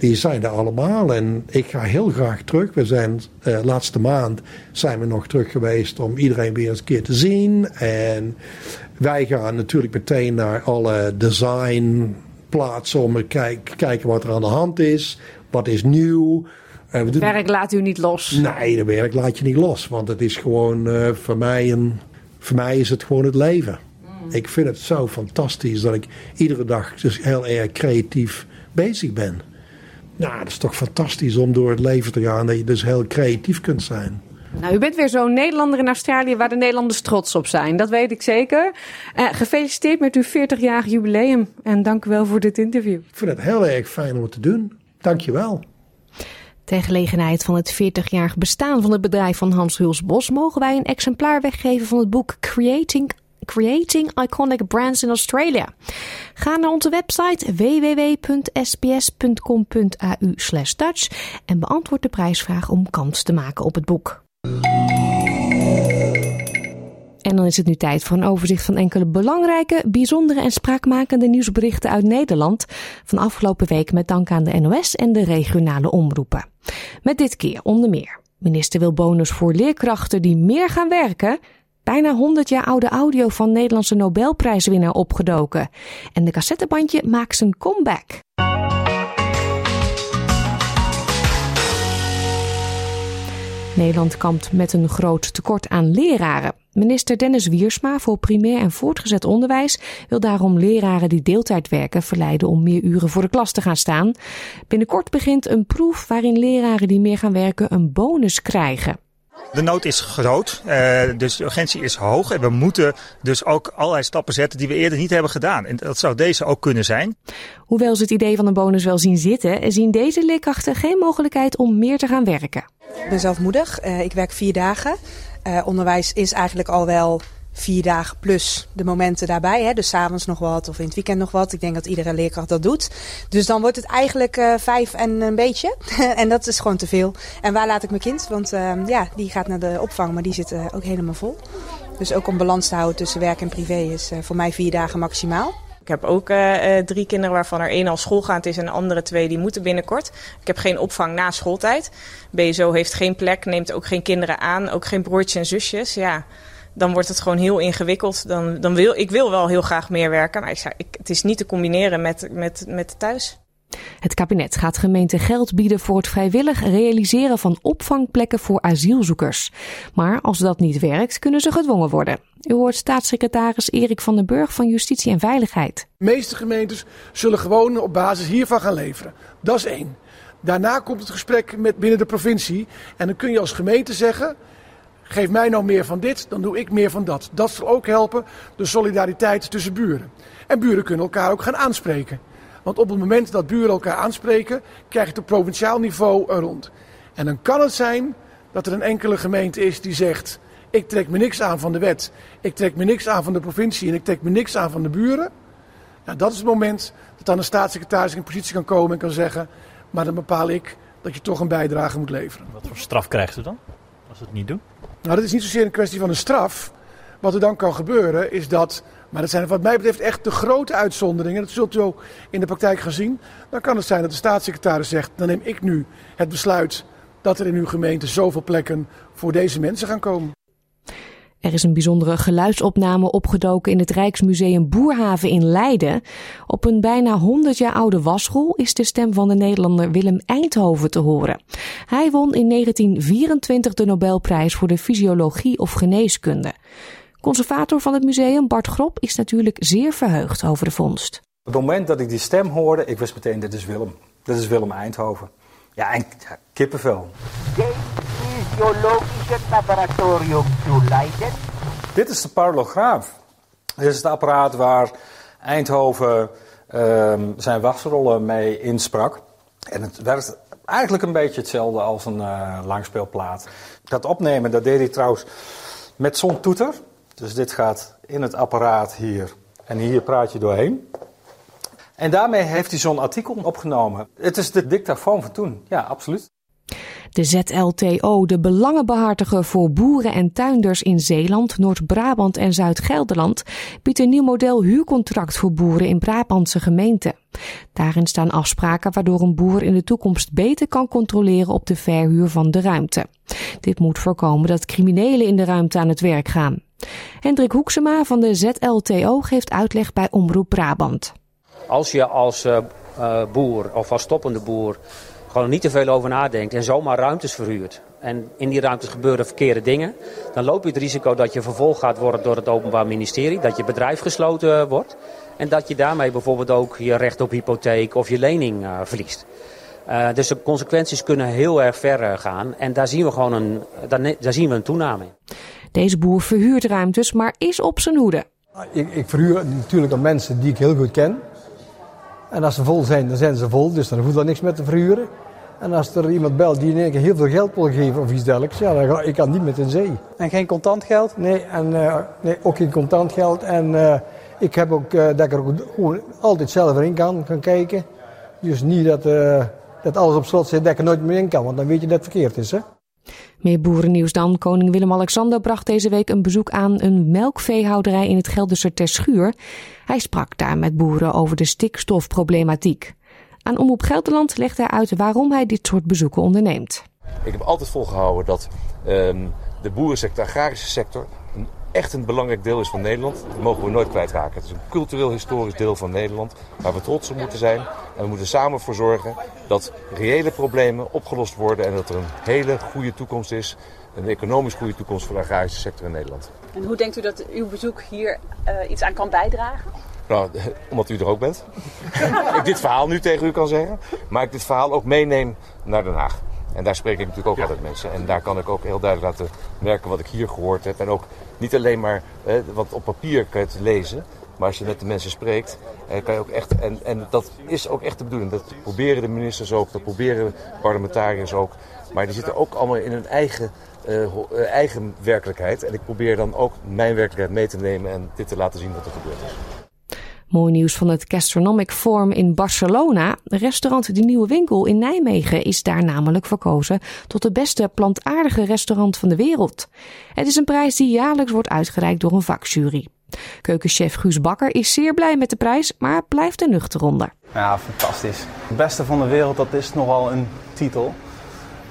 die zijn er allemaal. En ik ga heel graag terug. We zijn uh, laatste maand zijn we nog terug geweest om iedereen weer eens een keer te zien. En wij gaan natuurlijk meteen naar alle designplaatsen om te kijk, kijken wat er aan de hand is. Wat is nieuw.
Uh, het werk laat u niet los?
Nee, het werk laat je niet los. Want het is gewoon uh, voor mij een. Voor mij is het gewoon het leven. Mm. Ik vind het zo fantastisch dat ik iedere dag dus heel erg creatief bezig ben. Nou, dat is toch fantastisch om door het leven te gaan. Dat je dus heel creatief kunt zijn.
Nou, u bent weer zo'n Nederlander in Australië waar de Nederlanders trots op zijn. Dat weet ik zeker. Uh, gefeliciteerd met uw 40-jarig jubileum. En dank u wel voor dit interview. Ik
vind het heel erg fijn om het te doen. Dank je wel.
Ter gelegenheid van het 40-jarig bestaan van het bedrijf van Hans Hulsbos mogen wij een exemplaar weggeven van het boek Creating Creating Iconic Brands in Australia. Ga naar onze website www.sbs.com.au Dutch en beantwoord de prijsvraag om kans te maken op het boek. En dan is het nu tijd voor een overzicht van enkele belangrijke, bijzondere en spraakmakende nieuwsberichten uit Nederland van afgelopen week met dank aan de NOS en de regionale omroepen. Met dit keer onder meer. Minister wil bonus voor leerkrachten die meer gaan werken bijna 100 jaar oude audio van Nederlandse Nobelprijswinnaar opgedoken. En de cassettebandje maakt zijn comeback. Nederland kampt met een groot tekort aan leraren. Minister Dennis Wiersma voor primair en voortgezet onderwijs wil daarom leraren die deeltijd werken verleiden om meer uren voor de klas te gaan staan. Binnenkort begint een proef waarin leraren die meer gaan werken een bonus krijgen.
De nood is groot, uh, dus de urgentie is hoog. En we moeten dus ook allerlei stappen zetten die we eerder niet hebben gedaan. En dat zou deze ook kunnen zijn.
Hoewel ze het idee van een bonus wel zien zitten, zien deze leerkrachten geen mogelijkheid om meer te gaan werken.
Ik ben zelf moedig. Uh, ik werk vier dagen. Uh, onderwijs is eigenlijk al wel vier dagen plus de momenten daarbij. Hè? Dus s'avonds nog wat of in het weekend nog wat. Ik denk dat iedere leerkracht dat doet. Dus dan wordt het eigenlijk uh, vijf en een beetje. en dat is gewoon te veel. En waar laat ik mijn kind? Want uh, ja, die gaat naar de opvang, maar die zit uh, ook helemaal vol. Dus ook om balans te houden tussen werk en privé is voor mij vier dagen maximaal.
Ik heb ook drie kinderen waarvan er één al schoolgaand is en de andere twee die moeten binnenkort. Ik heb geen opvang na schooltijd. BSO heeft geen plek, neemt ook geen kinderen aan, ook geen broertjes en zusjes. Ja, dan wordt het gewoon heel ingewikkeld. Dan, dan wil, ik wil wel heel graag meer werken, maar ik zei, ik, het is niet te combineren met, met, met thuis.
Het kabinet gaat gemeenten geld bieden voor het vrijwillig realiseren van opvangplekken voor asielzoekers. Maar als dat niet werkt, kunnen ze gedwongen worden. U hoort staatssecretaris Erik van den Burg van Justitie en Veiligheid.
De meeste gemeentes zullen gewoon op basis hiervan gaan leveren. Dat is één. Daarna komt het gesprek met binnen de provincie. En dan kun je als gemeente zeggen: geef mij nou meer van dit, dan doe ik meer van dat. Dat zal ook helpen, de solidariteit tussen buren. En buren kunnen elkaar ook gaan aanspreken. Want op het moment dat buren elkaar aanspreken, krijg je het op provinciaal niveau rond. En dan kan het zijn dat er een enkele gemeente is die zegt: Ik trek me niks aan van de wet, ik trek me niks aan van de provincie en ik trek me niks aan van de buren. Nou, dat is het moment dat dan een staatssecretaris in positie kan komen en kan zeggen: Maar dan bepaal ik dat je toch een bijdrage moet leveren.
Wat voor straf krijgt u dan als we het niet doen?
Nou, dat is niet zozeer een kwestie van een straf. Wat er dan kan gebeuren is dat, maar dat zijn wat mij betreft echt de grote uitzonderingen. Dat zult u ook in de praktijk gaan zien. Dan kan het zijn dat de staatssecretaris zegt, dan neem ik nu het besluit dat er in uw gemeente zoveel plekken voor deze mensen gaan komen.
Er is een bijzondere geluidsopname opgedoken in het Rijksmuseum Boerhaven in Leiden. Op een bijna 100 jaar oude wasrol is de stem van de Nederlander Willem Eindhoven te horen. Hij won in 1924 de Nobelprijs voor de fysiologie of geneeskunde. Conservator van het museum Bart Grop is natuurlijk zeer verheugd over de vondst.
Op het moment dat ik die stem hoorde, ik wist meteen dit is Willem. Dit is Willem Eindhoven. Ja, en ja, kippenvel. Fysiologische Laboratorium zu Leiden. Dit is de parlograaf. Dit is het apparaat waar Eindhoven uh, zijn wasrollen mee insprak. En het werkt eigenlijk een beetje hetzelfde als een uh, langspeelplaat. Dat opnemen, dat deed hij trouwens met zo'n toeter. Dus dit gaat in het apparaat hier. En hier praat je doorheen. En daarmee heeft hij zo'n artikel opgenomen. Het is de dictafoon van toen. Ja, absoluut.
De ZLTO, de belangenbehartiger voor boeren en tuinders in Zeeland, Noord-Brabant en Zuid-Gelderland, biedt een nieuw model huurcontract voor boeren in Brabantse gemeenten. Daarin staan afspraken waardoor een boer in de toekomst beter kan controleren op de verhuur van de ruimte. Dit moet voorkomen dat criminelen in de ruimte aan het werk gaan. Hendrik Hoeksema van de ZLTO geeft uitleg bij Omroep Brabant.
Als je als uh, uh, boer of als stoppende boer gewoon niet te veel over nadenkt en zomaar ruimtes verhuurt. En in die ruimtes gebeuren verkeerde dingen. Dan loop je het risico dat je vervolgd gaat worden door het Openbaar Ministerie. Dat je bedrijf gesloten wordt. En dat je daarmee bijvoorbeeld ook je recht op hypotheek of je lening uh, verliest. Uh, dus de consequenties kunnen heel erg ver gaan. En daar zien we gewoon een, daar, daar zien we een toename in.
Deze boer verhuurt ruimtes, maar is op zijn hoede.
Ik, ik verhuur natuurlijk aan mensen die ik heel goed ken. En als ze vol zijn, dan zijn ze vol, dus dan hoeft er niks met te verhuren. En als er iemand belt die in één keer heel veel geld wil geven of iets dergelijks, ja, dan ga ik kan niet met in zee.
En geen contant geld?
Nee, en, uh, nee ook geen contant geld. En uh, ik heb ook uh, dat ik er ook gewoon altijd zelf erin kan, kan kijken. Dus niet dat, dat alles op slot zit, dat ik er nooit meer in kan, want dan weet je dat het verkeerd is. Hè?
Meer boerennieuws dan. Koning Willem-Alexander bracht deze week een bezoek aan een melkveehouderij in het Gelderse Terschuur. Hij sprak daar met boeren over de stikstofproblematiek. Aan Omroep Gelderland legt hij uit waarom hij dit soort bezoeken onderneemt.
Ik heb altijd volgehouden dat um, de boerensector, de agrarische sector,
echt een belangrijk deel is van Nederland. Dat mogen we nooit kwijtraken. Het is een cultureel historisch deel van Nederland waar we trots op moeten zijn. En we moeten samen voor zorgen dat reële problemen opgelost worden en dat er een hele goede toekomst is. Een economisch goede toekomst voor de agrarische sector in Nederland.
En hoe denkt u dat uw bezoek hier uh, iets aan kan bijdragen?
Nou, omdat u er ook bent. ik dit verhaal nu tegen u kan zeggen. Maar ik dit verhaal ook meeneem naar Den Haag. En daar spreek ik natuurlijk ook altijd mensen. En daar kan ik ook heel duidelijk laten merken wat ik hier gehoord heb. En ook niet alleen maar eh, wat op papier kan je het lezen. Maar als je met de mensen spreekt, eh, kan je ook echt. En, en dat is ook echt de bedoeling. Dat proberen de ministers ook, dat proberen parlementariërs ook. Maar die zitten ook allemaal in hun eigen, uh, eigen werkelijkheid. En ik probeer dan ook mijn werkelijkheid mee te nemen en dit te laten zien wat er gebeurd is.
Mooi nieuws van het Gastronomic Forum in Barcelona. Restaurant De Nieuwe Winkel in Nijmegen is daar namelijk verkozen tot de beste plantaardige restaurant van de wereld. Het is een prijs die jaarlijks wordt uitgereikt door een vakjury. Keukenchef Guus Bakker is zeer blij met de prijs, maar blijft er nuchter onder.
Ja, fantastisch. Het beste van de wereld, dat is nogal een titel.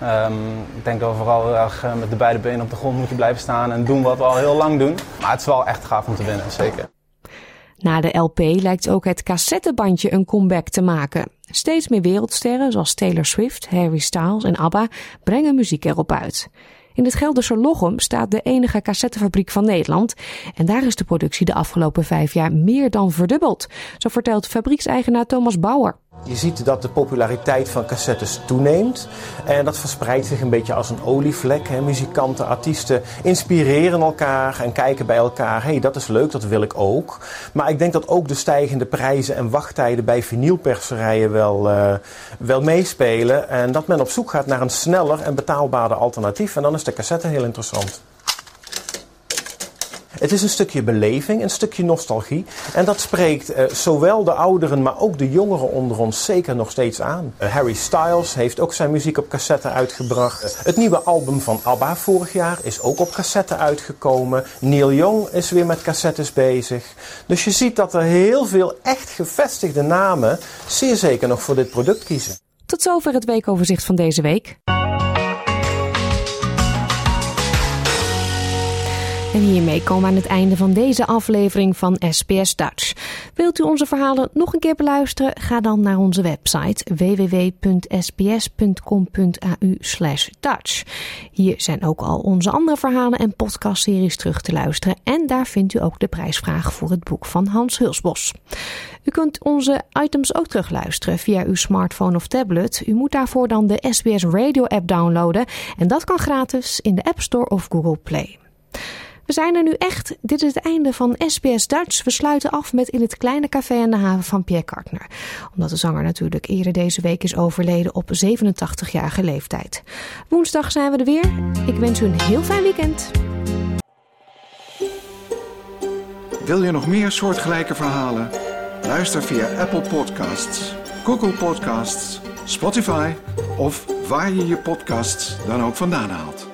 Um, ik denk dat we vooral eh, met de beide benen op de grond moeten blijven staan en doen wat we al heel lang doen. Maar het is wel echt gaaf om te winnen, zeker.
Na de LP lijkt ook het cassettebandje een comeback te maken. Steeds meer wereldsterren zoals Taylor Swift, Harry Styles en ABBA brengen muziek erop uit. In het Gelderse Lochem staat de enige cassettefabriek van Nederland. En daar is de productie de afgelopen vijf jaar meer dan verdubbeld. Zo vertelt fabriekseigenaar Thomas Bauer.
Je ziet dat de populariteit van cassettes toeneemt. En dat verspreidt zich een beetje als een olievlek. Hè. Muzikanten, artiesten inspireren elkaar en kijken bij elkaar. hey, dat is leuk, dat wil ik ook. Maar ik denk dat ook de stijgende prijzen en wachttijden bij vinylperserijen wel, uh, wel meespelen. En dat men op zoek gaat naar een sneller en betaalbaarder alternatief. En dan is de cassette heel interessant. Het is een stukje beleving, een stukje nostalgie. En dat spreekt uh, zowel de ouderen, maar ook de jongeren onder ons zeker nog steeds aan. Uh, Harry Styles heeft ook zijn muziek op cassette uitgebracht. Uh, het nieuwe album van ABBA vorig jaar is ook op cassette uitgekomen. Neil Young is weer met cassettes bezig. Dus je ziet dat er heel veel echt gevestigde namen zeer zeker nog voor dit product kiezen.
Tot zover het weekoverzicht van deze week. En hiermee komen we aan het einde van deze aflevering van SBS Dutch. Wilt u onze verhalen nog een keer beluisteren? Ga dan naar onze website www.sbs.com.au Dutch. Hier zijn ook al onze andere verhalen en podcastseries terug te luisteren. En daar vindt u ook de prijsvraag voor het boek van Hans Hulsbos. U kunt onze items ook terugluisteren via uw smartphone of tablet. U moet daarvoor dan de SBS Radio app downloaden. En dat kan gratis in de App Store of Google Play. We zijn er nu echt. Dit is het einde van SBS Duits. We sluiten af met In het kleine café aan de haven van Pierre Kartner. Omdat de zanger natuurlijk eerder deze week is overleden op 87-jarige leeftijd. Woensdag zijn we er weer. Ik wens u een heel fijn weekend.
Wil je nog meer soortgelijke verhalen? Luister via Apple Podcasts, Google Podcasts, Spotify of waar je je podcasts dan ook vandaan haalt.